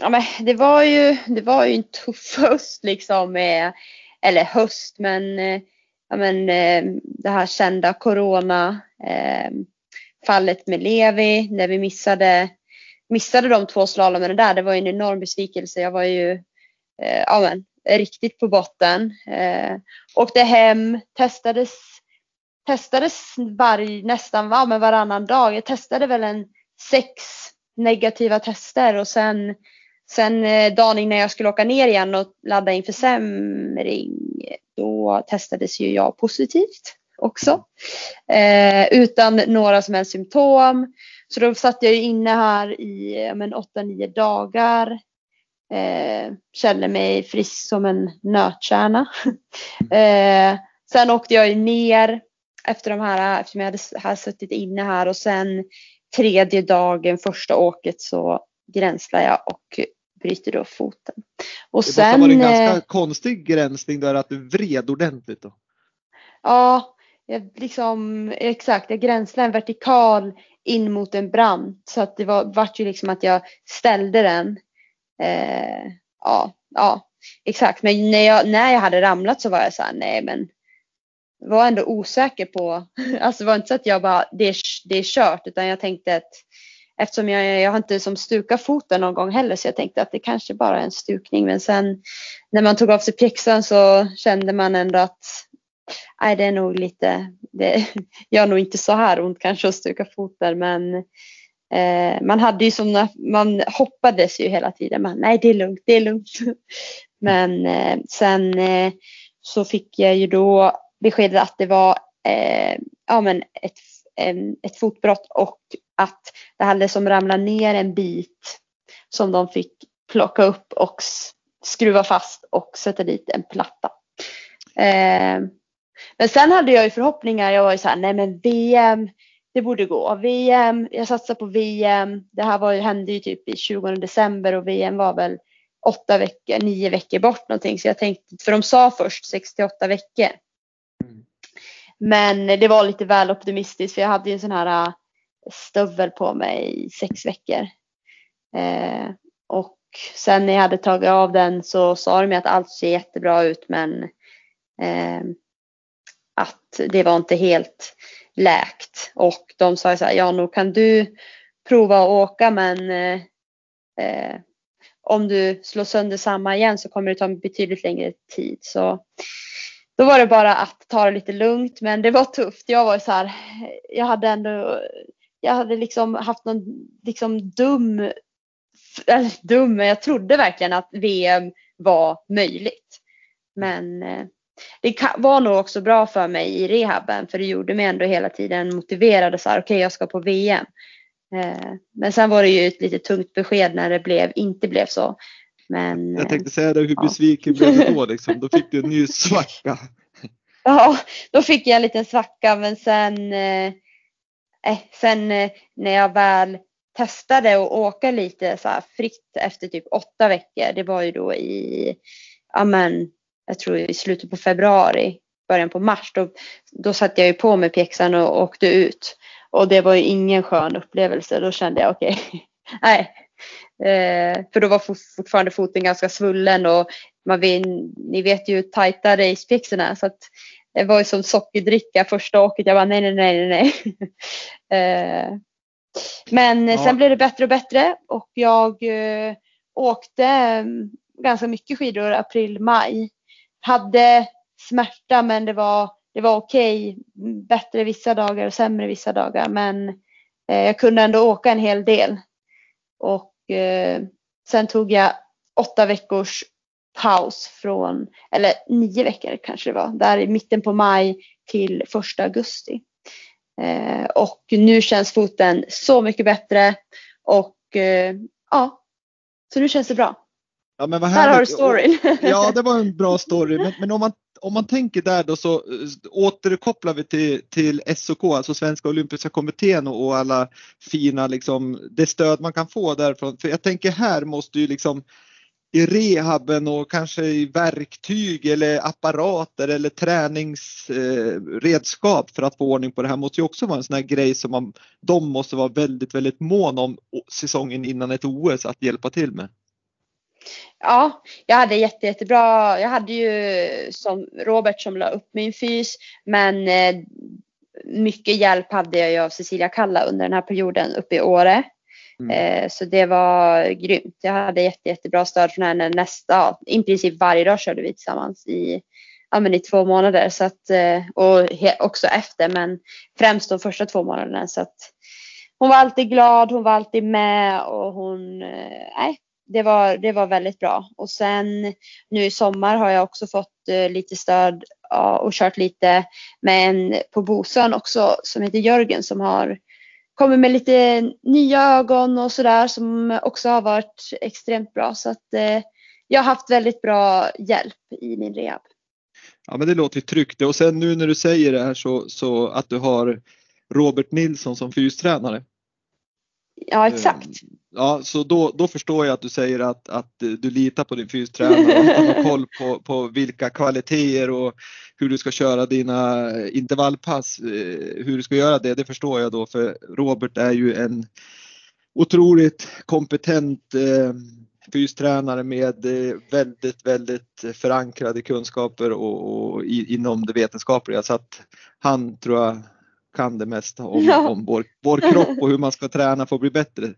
Ja, men det var ju, det var ju en tuff höst liksom med, eller höst men, eh, ja, men eh, det här kända corona eh, fallet med Levi när vi missade missade de två slalomen där, det var en enorm besvikelse. Jag var ju eh, ja, men, riktigt på botten. Eh, åkte hem, testades, testades var, nästan var, men varannan dag. Jag testade väl en sex negativa tester och sen, sen eh, dagen innan jag skulle åka ner igen och ladda in försämring. då testades ju jag positivt också. Eh, utan några som helst symptom. Så då satt jag ju inne här i 8-9 dagar. Eh, kände mig frisk som en nötkärna. eh, sen åkte jag ju ner efter de här, eftersom jag hade, hade suttit inne här och sen tredje dagen, första åket så gränslar jag och bryter då foten. Och det sen, måste ha varit en ganska eh, konstig gränsning där att du vred ordentligt då? Ja, jag liksom, exakt, jag gränslade en vertikal in mot en brant så att det var, vart ju liksom att jag ställde den. Eh, ja, ja, exakt. Men när jag, när jag hade ramlat så var jag så här, nej men var ändå osäker på, alltså det var inte så att jag bara, det är, det är kört, utan jag tänkte att eftersom jag, jag har inte som stukat foten någon gång heller så jag tänkte att det kanske bara är en stukning men sen när man tog av sig pjäxan så kände man ändå att nej, det är nog lite, det gör nog inte så här ont kanske att stuka foten men eh, man hade ju som, man hoppades ju hela tiden, man, nej det är lugnt, det är lugnt. men eh, sen eh, så fick jag ju då beskedet att det var eh, ja, men ett, ett fotbrott och att det hade som ramlat ner en bit som de fick plocka upp och skruva fast och sätta dit en platta. Eh, men sen hade jag ju förhoppningar. Jag var ju så här, nej men VM, det borde gå. VM, jag satsar på VM. Det här var, hände ju typ i 20 december och VM var väl åtta veckor, nio veckor bort någonting. Så jag tänkte, för de sa först 68 veckor. Men det var lite väl optimistiskt för jag hade ju en sån här äh, stövel på mig i sex veckor. Eh, och sen när jag hade tagit av den så sa de att allt ser jättebra ut men eh, att det var inte helt läkt. Och de sa så här, ja nog kan du prova att åka men eh, eh, om du slår sönder samma igen så kommer det ta betydligt längre tid. Så då var det bara att ta det lite lugnt men det var tufft. Jag var så här, jag hade ändå, jag hade liksom haft någon liksom dum, eller dum, men jag trodde verkligen att VM var möjligt. Men eh, det var nog också bra för mig i rehaben för det gjorde mig ändå hela tiden motiverad och så här, okej okay, jag ska på VM. Eh, men sen var det ju ett lite tungt besked när det blev, inte blev så. Men, jag tänkte säga det, hur besviken ja. blev du då liksom? Då fick du en ny svacka. Ja, då fick jag en liten svacka men sen, eh, eh sen eh, när jag väl testade att åka lite så fritt efter typ åtta veckor, det var ju då i, ja men, jag tror i slutet på februari, början på mars, då, då satte jag ju på mig pjäxan och åkte ut. Och det var ju ingen skön upplevelse. Då kände jag okej, okay, nej. Eh, för då var fortfarande foten ganska svullen och man vill, ni vet ju hur tajta racepjäxorna är. Så att det var ju som sockerdricka första åket. Jag bara nej, nej, nej, nej. eh, men ja. sen blev det bättre och bättre och jag eh, åkte mm, ganska mycket skidor april, maj. Hade smärta men det var det var okej, okay, bättre vissa dagar och sämre vissa dagar. Men eh, jag kunde ändå åka en hel del. Och sen tog jag åtta veckors paus från, eller nio veckor kanske det var, där i mitten på maj till första augusti. Eh, och nu känns foten så mycket bättre och eh, ja, så nu känns det bra. Ja, men vad Här har du storyn. Ja, det var en bra story. Men, men om man om man tänker där då så eh, återkopplar vi till, till SOK, alltså Svenska Olympiska Kommittén och, och alla fina liksom det stöd man kan få därifrån. För jag tänker här måste ju liksom i rehaben och kanske i verktyg eller apparater eller träningsredskap eh, för att få ordning på det här måste ju också vara en sån här grej som man, de måste vara väldigt, väldigt mån om säsongen innan ett OS att hjälpa till med. Ja, jag hade jätte, jättebra. Jag hade ju som Robert som la upp min fys, men eh, mycket hjälp hade jag ju av Cecilia Kalla under den här perioden uppe i Åre. Mm. Eh, så det var grymt. Jag hade jätte, jättebra stöd från henne nästa, i princip varje dag körde vi tillsammans i, ja, men i två månader. Så att, eh, och också efter, men främst de första två månaderna. Så att, hon var alltid glad, hon var alltid med och hon, nej, det var, det var väldigt bra. Och sen nu i sommar har jag också fått eh, lite stöd ja, och kört lite med en på Bosön också som heter Jörgen som har kommit med lite nya ögon och sådär som också har varit extremt bra. Så att eh, jag har haft väldigt bra hjälp i min rehab. Ja men det låter ju tryggt och sen nu när du säger det här så, så att du har Robert Nilsson som fystränare. Ja exakt. Ja, så då, då förstår jag att du säger att, att du litar på din fystränare och att han har koll på, på vilka kvaliteter och hur du ska köra dina intervallpass. Eh, hur du ska göra det, det förstår jag då för Robert är ju en otroligt kompetent eh, fystränare med eh, väldigt, väldigt förankrade kunskaper och, och i, inom det vetenskapliga så att han tror jag kan det mesta om, ja. om vår, vår kropp och hur man ska träna för att bli bättre.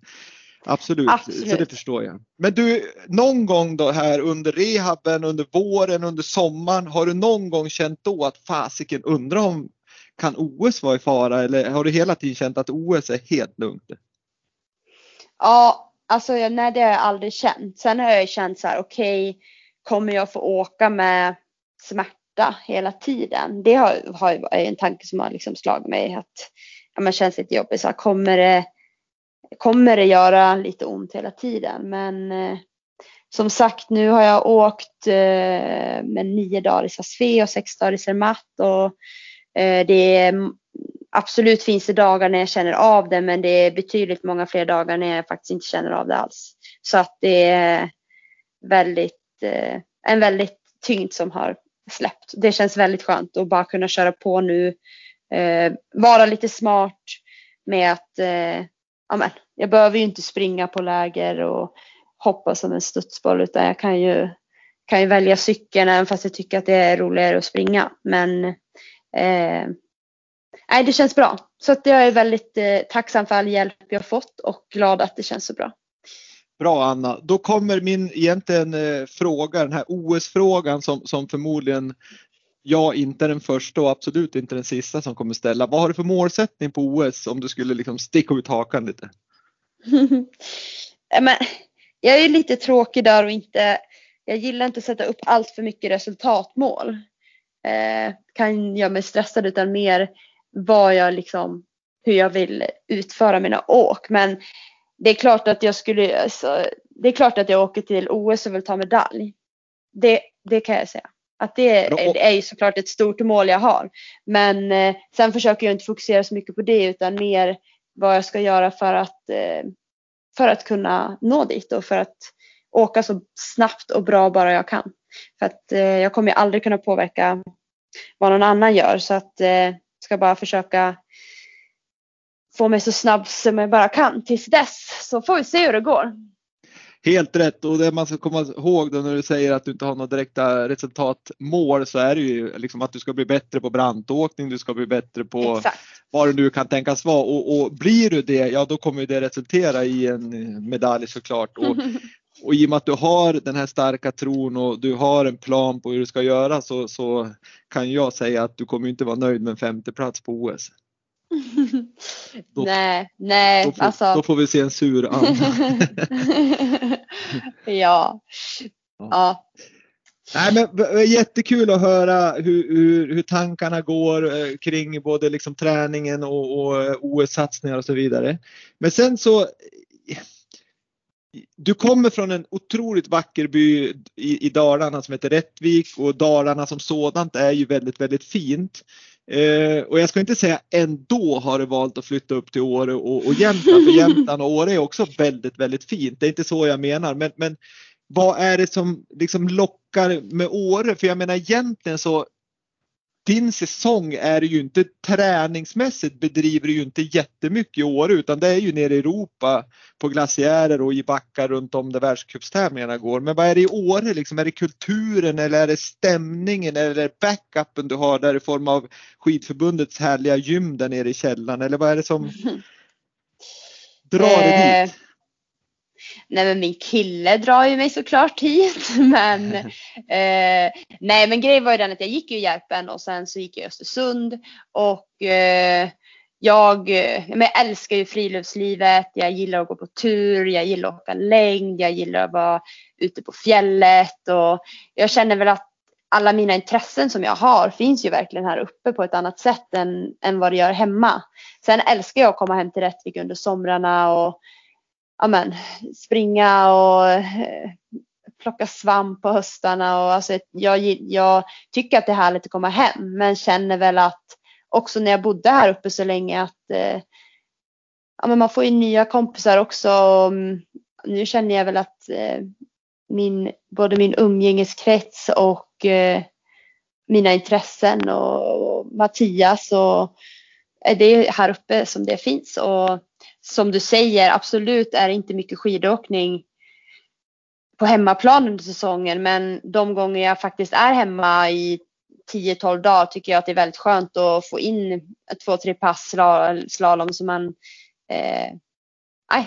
Absolut. Absolut, så det förstår jag. Men du, någon gång då här under rehaben, under våren, under sommaren, har du någon gång känt då att fasiken undrar om kan OS vara i fara eller har du hela tiden känt att OS är helt lugnt? Ja, alltså nej det har jag aldrig känt. Sen har jag känt så här, okej, okay, kommer jag få åka med smärta hela tiden? Det har, har är en tanke som har liksom slagit mig att ja, man känns lite jobbigt. Så här, kommer det kommer det göra lite ont hela tiden. Men eh, som sagt, nu har jag åkt eh, med nio dagar i Sasfe och sex dagar i Zermatt och eh, det är absolut finns det dagar när jag känner av det, men det är betydligt många fler dagar när jag faktiskt inte känner av det alls. Så att det är väldigt, eh, en väldigt tyngd som har släppt. Det känns väldigt skönt att bara kunna köra på nu, eh, vara lite smart med att eh, amen, jag behöver ju inte springa på läger och hoppa som en studsboll utan jag kan ju, kan ju välja cykeln även fast jag tycker att det är roligare att springa. Men eh, nej, det känns bra. Så att jag är väldigt eh, tacksam för all hjälp jag fått och glad att det känns så bra. Bra Anna, då kommer min egentligen eh, fråga, den här OS-frågan som, som förmodligen jag inte är den första och absolut inte den sista som kommer ställa. Vad har du för målsättning på OS om du skulle liksom sticka ut hakan lite? Men, jag är lite tråkig där och inte, jag gillar inte att sätta upp allt för mycket resultatmål. Eh, kan göra mig stressad utan mer vad jag liksom, hur jag vill utföra mina åk. Men det är klart att jag skulle, alltså, det är klart att jag åker till OS och vill ta medalj. Det, det kan jag säga. Att det är, är ju såklart ett stort mål jag har. Men eh, sen försöker jag inte fokusera så mycket på det utan mer vad jag ska göra för att, eh, för att kunna nå dit och för att åka så snabbt och bra bara jag kan. För att eh, jag kommer aldrig kunna påverka vad någon annan gör så att eh, ska bara försöka få mig så snabb som jag bara kan tills dess så får vi se hur det går. Helt rätt och det man ska komma ihåg då när du säger att du inte har några direkta resultatmål så är det ju liksom att du ska bli bättre på brantåkning, du ska bli bättre på Exakt. vad det nu kan tänkas vara och, och blir du det, ja då kommer det resultera i en medalj såklart. Och, och i och med att du har den här starka tron och du har en plan på hur du ska göra så, så kan jag säga att du kommer inte vara nöjd med en femte plats på OS. Då, nej, nej. Då får, alltså... då får vi se en sur Anna. ja. ja. Nej, men jättekul att höra hur, hur, hur tankarna går eh, kring både liksom träningen och, och eh, OS-satsningar och så vidare. Men sen så du kommer från en otroligt vacker by i, i Dalarna som heter Rättvik och Dalarna som sådant är ju väldigt, väldigt fint. Eh, och jag ska inte säga ändå har du valt att flytta upp till Åre och, och Jämtland, för Jämtland och Åre är också väldigt, väldigt fint. Det är inte så jag menar, men, men vad är det som liksom lockar med Åre? För jag menar egentligen så din säsong är ju inte träningsmässigt bedriver du ju inte jättemycket i år utan det är ju nere i Europa på glaciärer och i backar runt om där världscupstävlingarna går. Men vad är det i Åre liksom? Är det kulturen eller är det stämningen eller är det backupen du har där i form av skidförbundets härliga gym där nere i källaren eller vad är det som drar dig dit? Nej men min kille drar ju mig såklart hit. Men, eh, nej men grejen var ju den att jag gick ju i Järpen och sen så gick jag i Östersund. Och eh, jag, men jag älskar ju friluftslivet. Jag gillar att gå på tur, jag gillar att åka längd, jag gillar att vara ute på fjället. Och jag känner väl att alla mina intressen som jag har finns ju verkligen här uppe på ett annat sätt än, än vad det gör hemma. Sen älskar jag att komma hem till Rättvik under somrarna och amen, springa och eh, plocka svamp på höstarna. Och alltså, jag, jag tycker att det är härligt att komma hem men känner väl att också när jag bodde här uppe så länge att eh, ja, men man får ju nya kompisar också. Och, mm, nu känner jag väl att eh, min, både min umgängeskrets och eh, mina intressen och, och Mattias och Eh, det är här uppe som det finns. Och som du säger, absolut är det inte mycket skidåkning på hemmaplan under säsongen men de gånger jag faktiskt är hemma i 10-12 dagar tycker jag att det är väldigt skönt att få in två, tre pass slalom så man eh,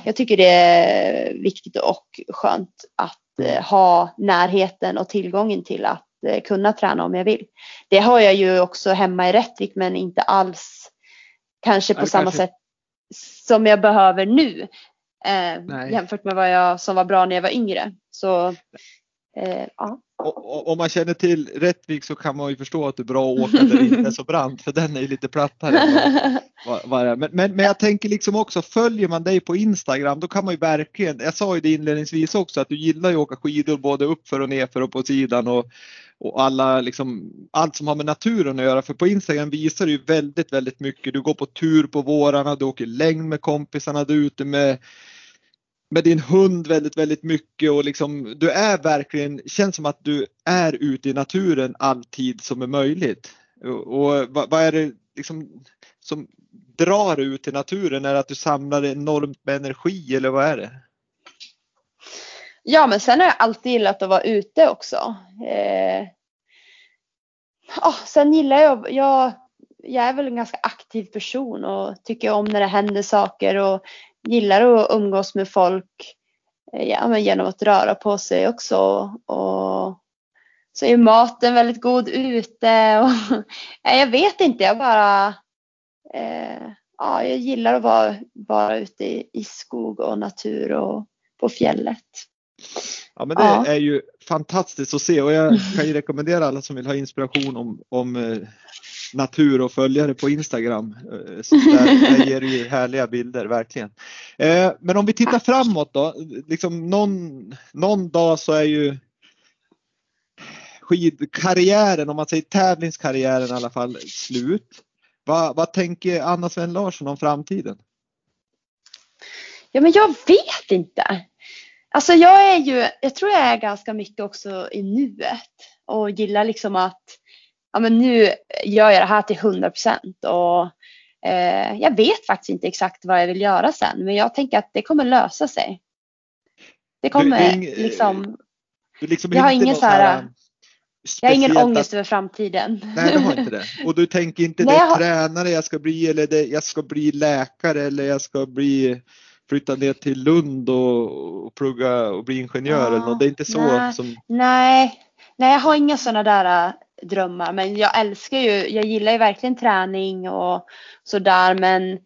jag tycker det är viktigt och skönt att eh, ha närheten och tillgången till att eh, kunna träna om jag vill. Det har jag ju också hemma i Rättvik men inte alls kanske på samma kanske... sätt som jag behöver nu. Eh, jämfört med vad jag som var bra när jag var yngre. Så Eh, ja. Om man känner till Rättvik så kan man ju förstå att det är bra att åka där det inte är så brant för den är ju lite plattare. men, men, men jag tänker liksom också, följer man dig på Instagram då kan man ju verkligen, jag sa ju det inledningsvis också att du gillar ju att åka skidor både uppför och nerför och på sidan och, och alla liksom, allt som har med naturen att göra. För på Instagram visar du ju väldigt, väldigt mycket. Du går på tur på vårarna, du åker längd med kompisarna, du är ute med med din hund väldigt, väldigt mycket och liksom du är verkligen, känns som att du är ute i naturen alltid som är möjligt. Och, och vad, vad, är det liksom som drar ut i naturen? Är det att du samlar enormt med energi eller vad är det? Ja, men sen har jag alltid gillat att vara ute också. Eh, oh, sen gillar jag, jag, jag är väl en ganska aktiv person och tycker om när det händer saker och gillar att umgås med folk eh, ja, men genom att röra på sig också. Och så är maten väldigt god ute. Och, ja, jag vet inte, jag bara eh, ja, jag gillar att vara, vara ute i, i skog och natur och på fjället. Ja men det ja. är ju fantastiskt att se och jag kan ju rekommendera alla som vill ha inspiration om, om eh, natur och följare på Instagram. Eh, så där, där ger du härliga bilder, verkligen. Eh, men om vi tittar framåt då, liksom någon, någon dag så är ju skidkarriären, om man säger tävlingskarriären i alla fall, slut. Vad, vad tänker Anna Sven Larsson om framtiden? Ja men jag vet inte. Alltså jag är ju, jag tror jag är ganska mycket också i nuet och gillar liksom att ja, men nu gör jag det här till 100 procent och eh, jag vet faktiskt inte exakt vad jag vill göra sen men jag tänker att det kommer lösa sig. Det kommer ing, liksom, liksom jag har ingen så här, jag har ingen ångest att, över framtiden. Nej, du har inte det. Och du tänker inte det är tränare jag ska bli eller det, jag ska bli läkare eller jag ska bli flytta ner till Lund och, och plugga och bli ingenjör ja, eller något. Det är inte så nej, som... Nej, nej jag har inga sådana där drömmar men jag älskar ju, jag gillar ju verkligen träning och sådär men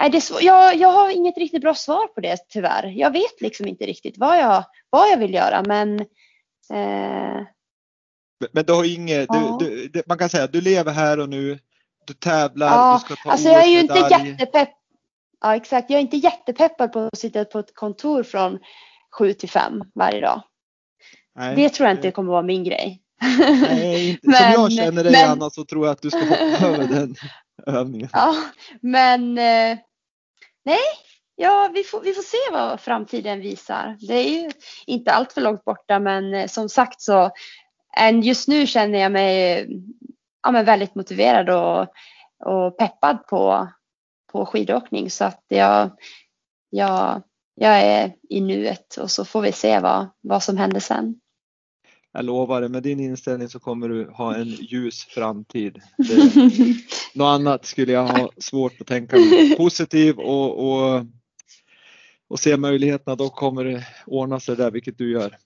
Nej, det är jag, jag har inget riktigt bra svar på det tyvärr. Jag vet liksom inte riktigt vad jag, vad jag vill göra men eh... Men du har inget, ja. du, du, man kan säga att du lever här och nu, du tävlar, ja, du ska ta Alltså jag är ju inte jättepepp Ja exakt, jag är inte jättepeppad på att sitta på ett kontor från 7 till 5 varje dag. Nej. Det tror jag inte kommer vara min grej. Nej, inte. men, Som jag känner dig men, Anna så tror jag att du ska hoppa över den övningen. Ja, men eh, nej, ja, vi, får, vi får se vad framtiden visar. Det är ju inte allt för långt borta men eh, som sagt så just nu känner jag mig ja, men väldigt motiverad och, och peppad på på skidåkning så att jag, jag, jag är i nuet och så får vi se vad, vad som händer sen. Jag lovar det, med din inställning så kommer du ha en ljus framtid. Det, något annat skulle jag ha svårt att tänka mig. Positiv och, och, och se möjligheterna, då kommer det ordna sig där, vilket du gör.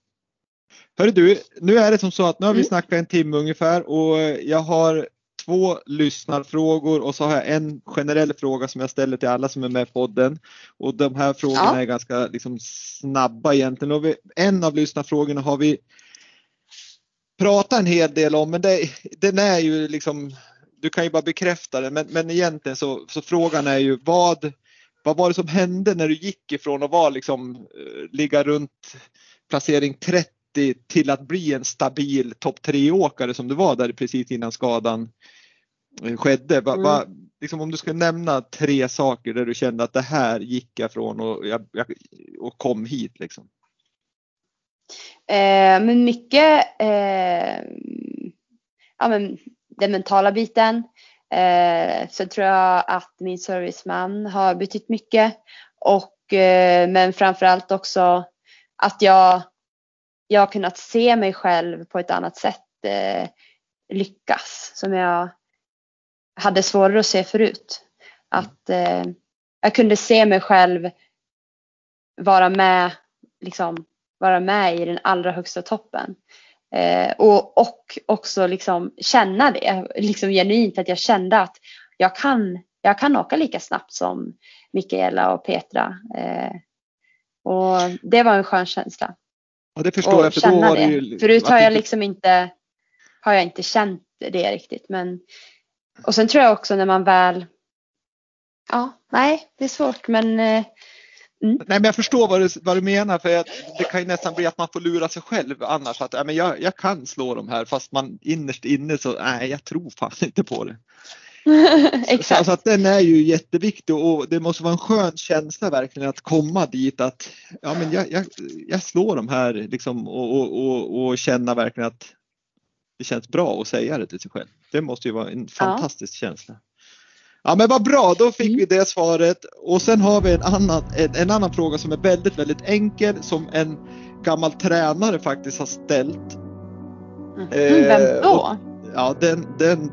Hörru du, nu är det som så att nu har vi mm. snackat en timme ungefär och jag har två lyssnarfrågor och så har jag en generell fråga som jag ställer till alla som är med i podden. Och de här frågorna ja. är ganska liksom, snabba egentligen. Och vi, en av lyssnarfrågorna har vi pratat en hel del om men det, den är ju liksom, du kan ju bara bekräfta det men, men egentligen så, så frågan är ju vad, vad var det som hände när du gick ifrån att vara liksom, eh, ligga runt placering 30 till att bli en stabil topp tre åkare som du var där precis innan skadan eh, skedde. Va, va, mm. liksom om du skulle nämna tre saker där du kände att det här gick jag från och, jag, jag, och kom hit liksom. Eh, men mycket eh, ja, men den mentala biten. Eh, så tror jag att min serviceman har betytt mycket och eh, men framförallt också att jag jag har kunnat se mig själv på ett annat sätt eh, lyckas som jag hade svårare att se förut. Att eh, jag kunde se mig själv vara med, liksom, vara med i den allra högsta toppen. Eh, och, och också liksom känna det, liksom genuint att jag kände att jag kan, jag kan åka lika snabbt som Mikaela och Petra. Eh, och det var en skön känsla. Ja, det förstår jag. För då var det ju, Förut har jag liksom inte, har jag inte känt det riktigt. Men, och sen tror jag också när man väl, ja, nej, det är svårt men eh, Mm. Nej, men jag förstår vad du, vad du menar för att det kan ju nästan bli att man får lura sig själv annars att ja, men jag, jag kan slå de här fast man innerst inne så nej jag tror fan inte på det. Exakt. Så, så, att den är ju jätteviktig och det måste vara en skön känsla verkligen att komma dit att ja men jag, jag, jag slår de här liksom och, och, och, och känna verkligen att det känns bra att säga det till sig själv. Det måste ju vara en fantastisk ja. känsla. Ja men vad bra, då fick mm. vi det svaret. Och sen har vi en annan, en, en, annan fråga som är väldigt, väldigt enkel som en gammal tränare faktiskt har ställt. Mm. Eh, Vem då? Och, ja, den, den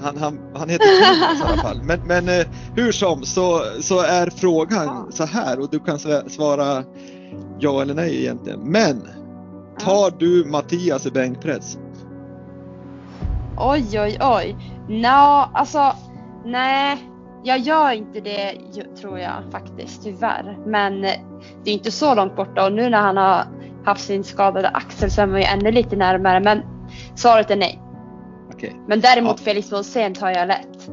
han, han, han heter Thomas i alla fall. Men, men eh, hur som så, så är frågan så här och du kan svara ja eller nej egentligen. Men tar du Mattias i bänkpress? Oj, oj, oj. Nå, alltså Nej, jag gör inte det tror jag faktiskt, tyvärr. Men det är inte så långt borta och nu när han har haft sin skadade axel så är man ju ännu lite närmare. Men svaret är nej. Okay. Men däremot ja. Felix Monsen tar jag lätt.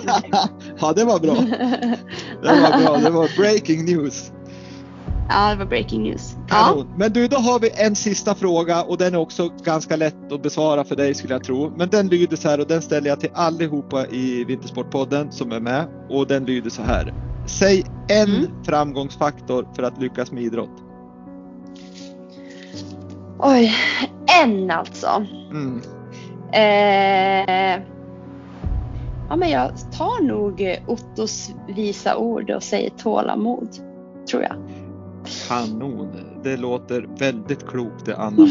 ja, det var bra. Det var bra. Det var breaking news. Ja, det var breaking news. Ja. Men du, då har vi en sista fråga och den är också ganska lätt att besvara för dig skulle jag tro. Men den lyder så här och den ställer jag till allihopa i Vintersportpodden som är med och den lyder så här. Säg en mm. framgångsfaktor för att lyckas med idrott. Oj, en alltså. Mm. Eh, ja, men jag tar nog Ottos visa ord och säger tålamod, tror jag. Kanon. Det låter väldigt klokt det Anna.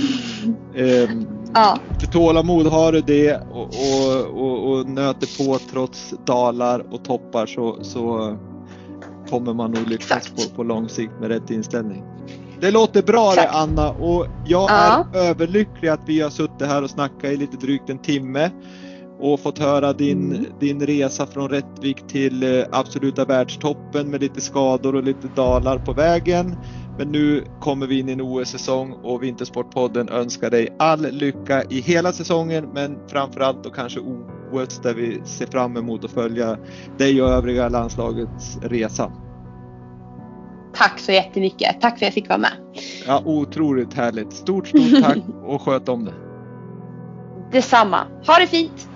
ehm, ja. Tålamod har du det och, och, och, och, nöter på trots dalar och toppar så, så kommer man nog lyckas på, på lång sikt med rätt inställning. Det låter bra Exakt. det Anna och jag ja. är överlycklig att vi har suttit här och snackat i lite drygt en timme och fått höra din, mm. din resa från Rättvik till eh, absoluta världstoppen med lite skador och lite dalar på vägen. Men nu kommer vi in i en OS-säsong och Vintersportpodden önskar dig all lycka i hela säsongen men framförallt då kanske OS där vi ser fram emot att följa dig och övriga landslagets resa. Tack så jättemycket. Tack för att jag fick vara med. Ja, otroligt härligt. Stort, stort tack och sköt om det. Detsamma. Ha det fint!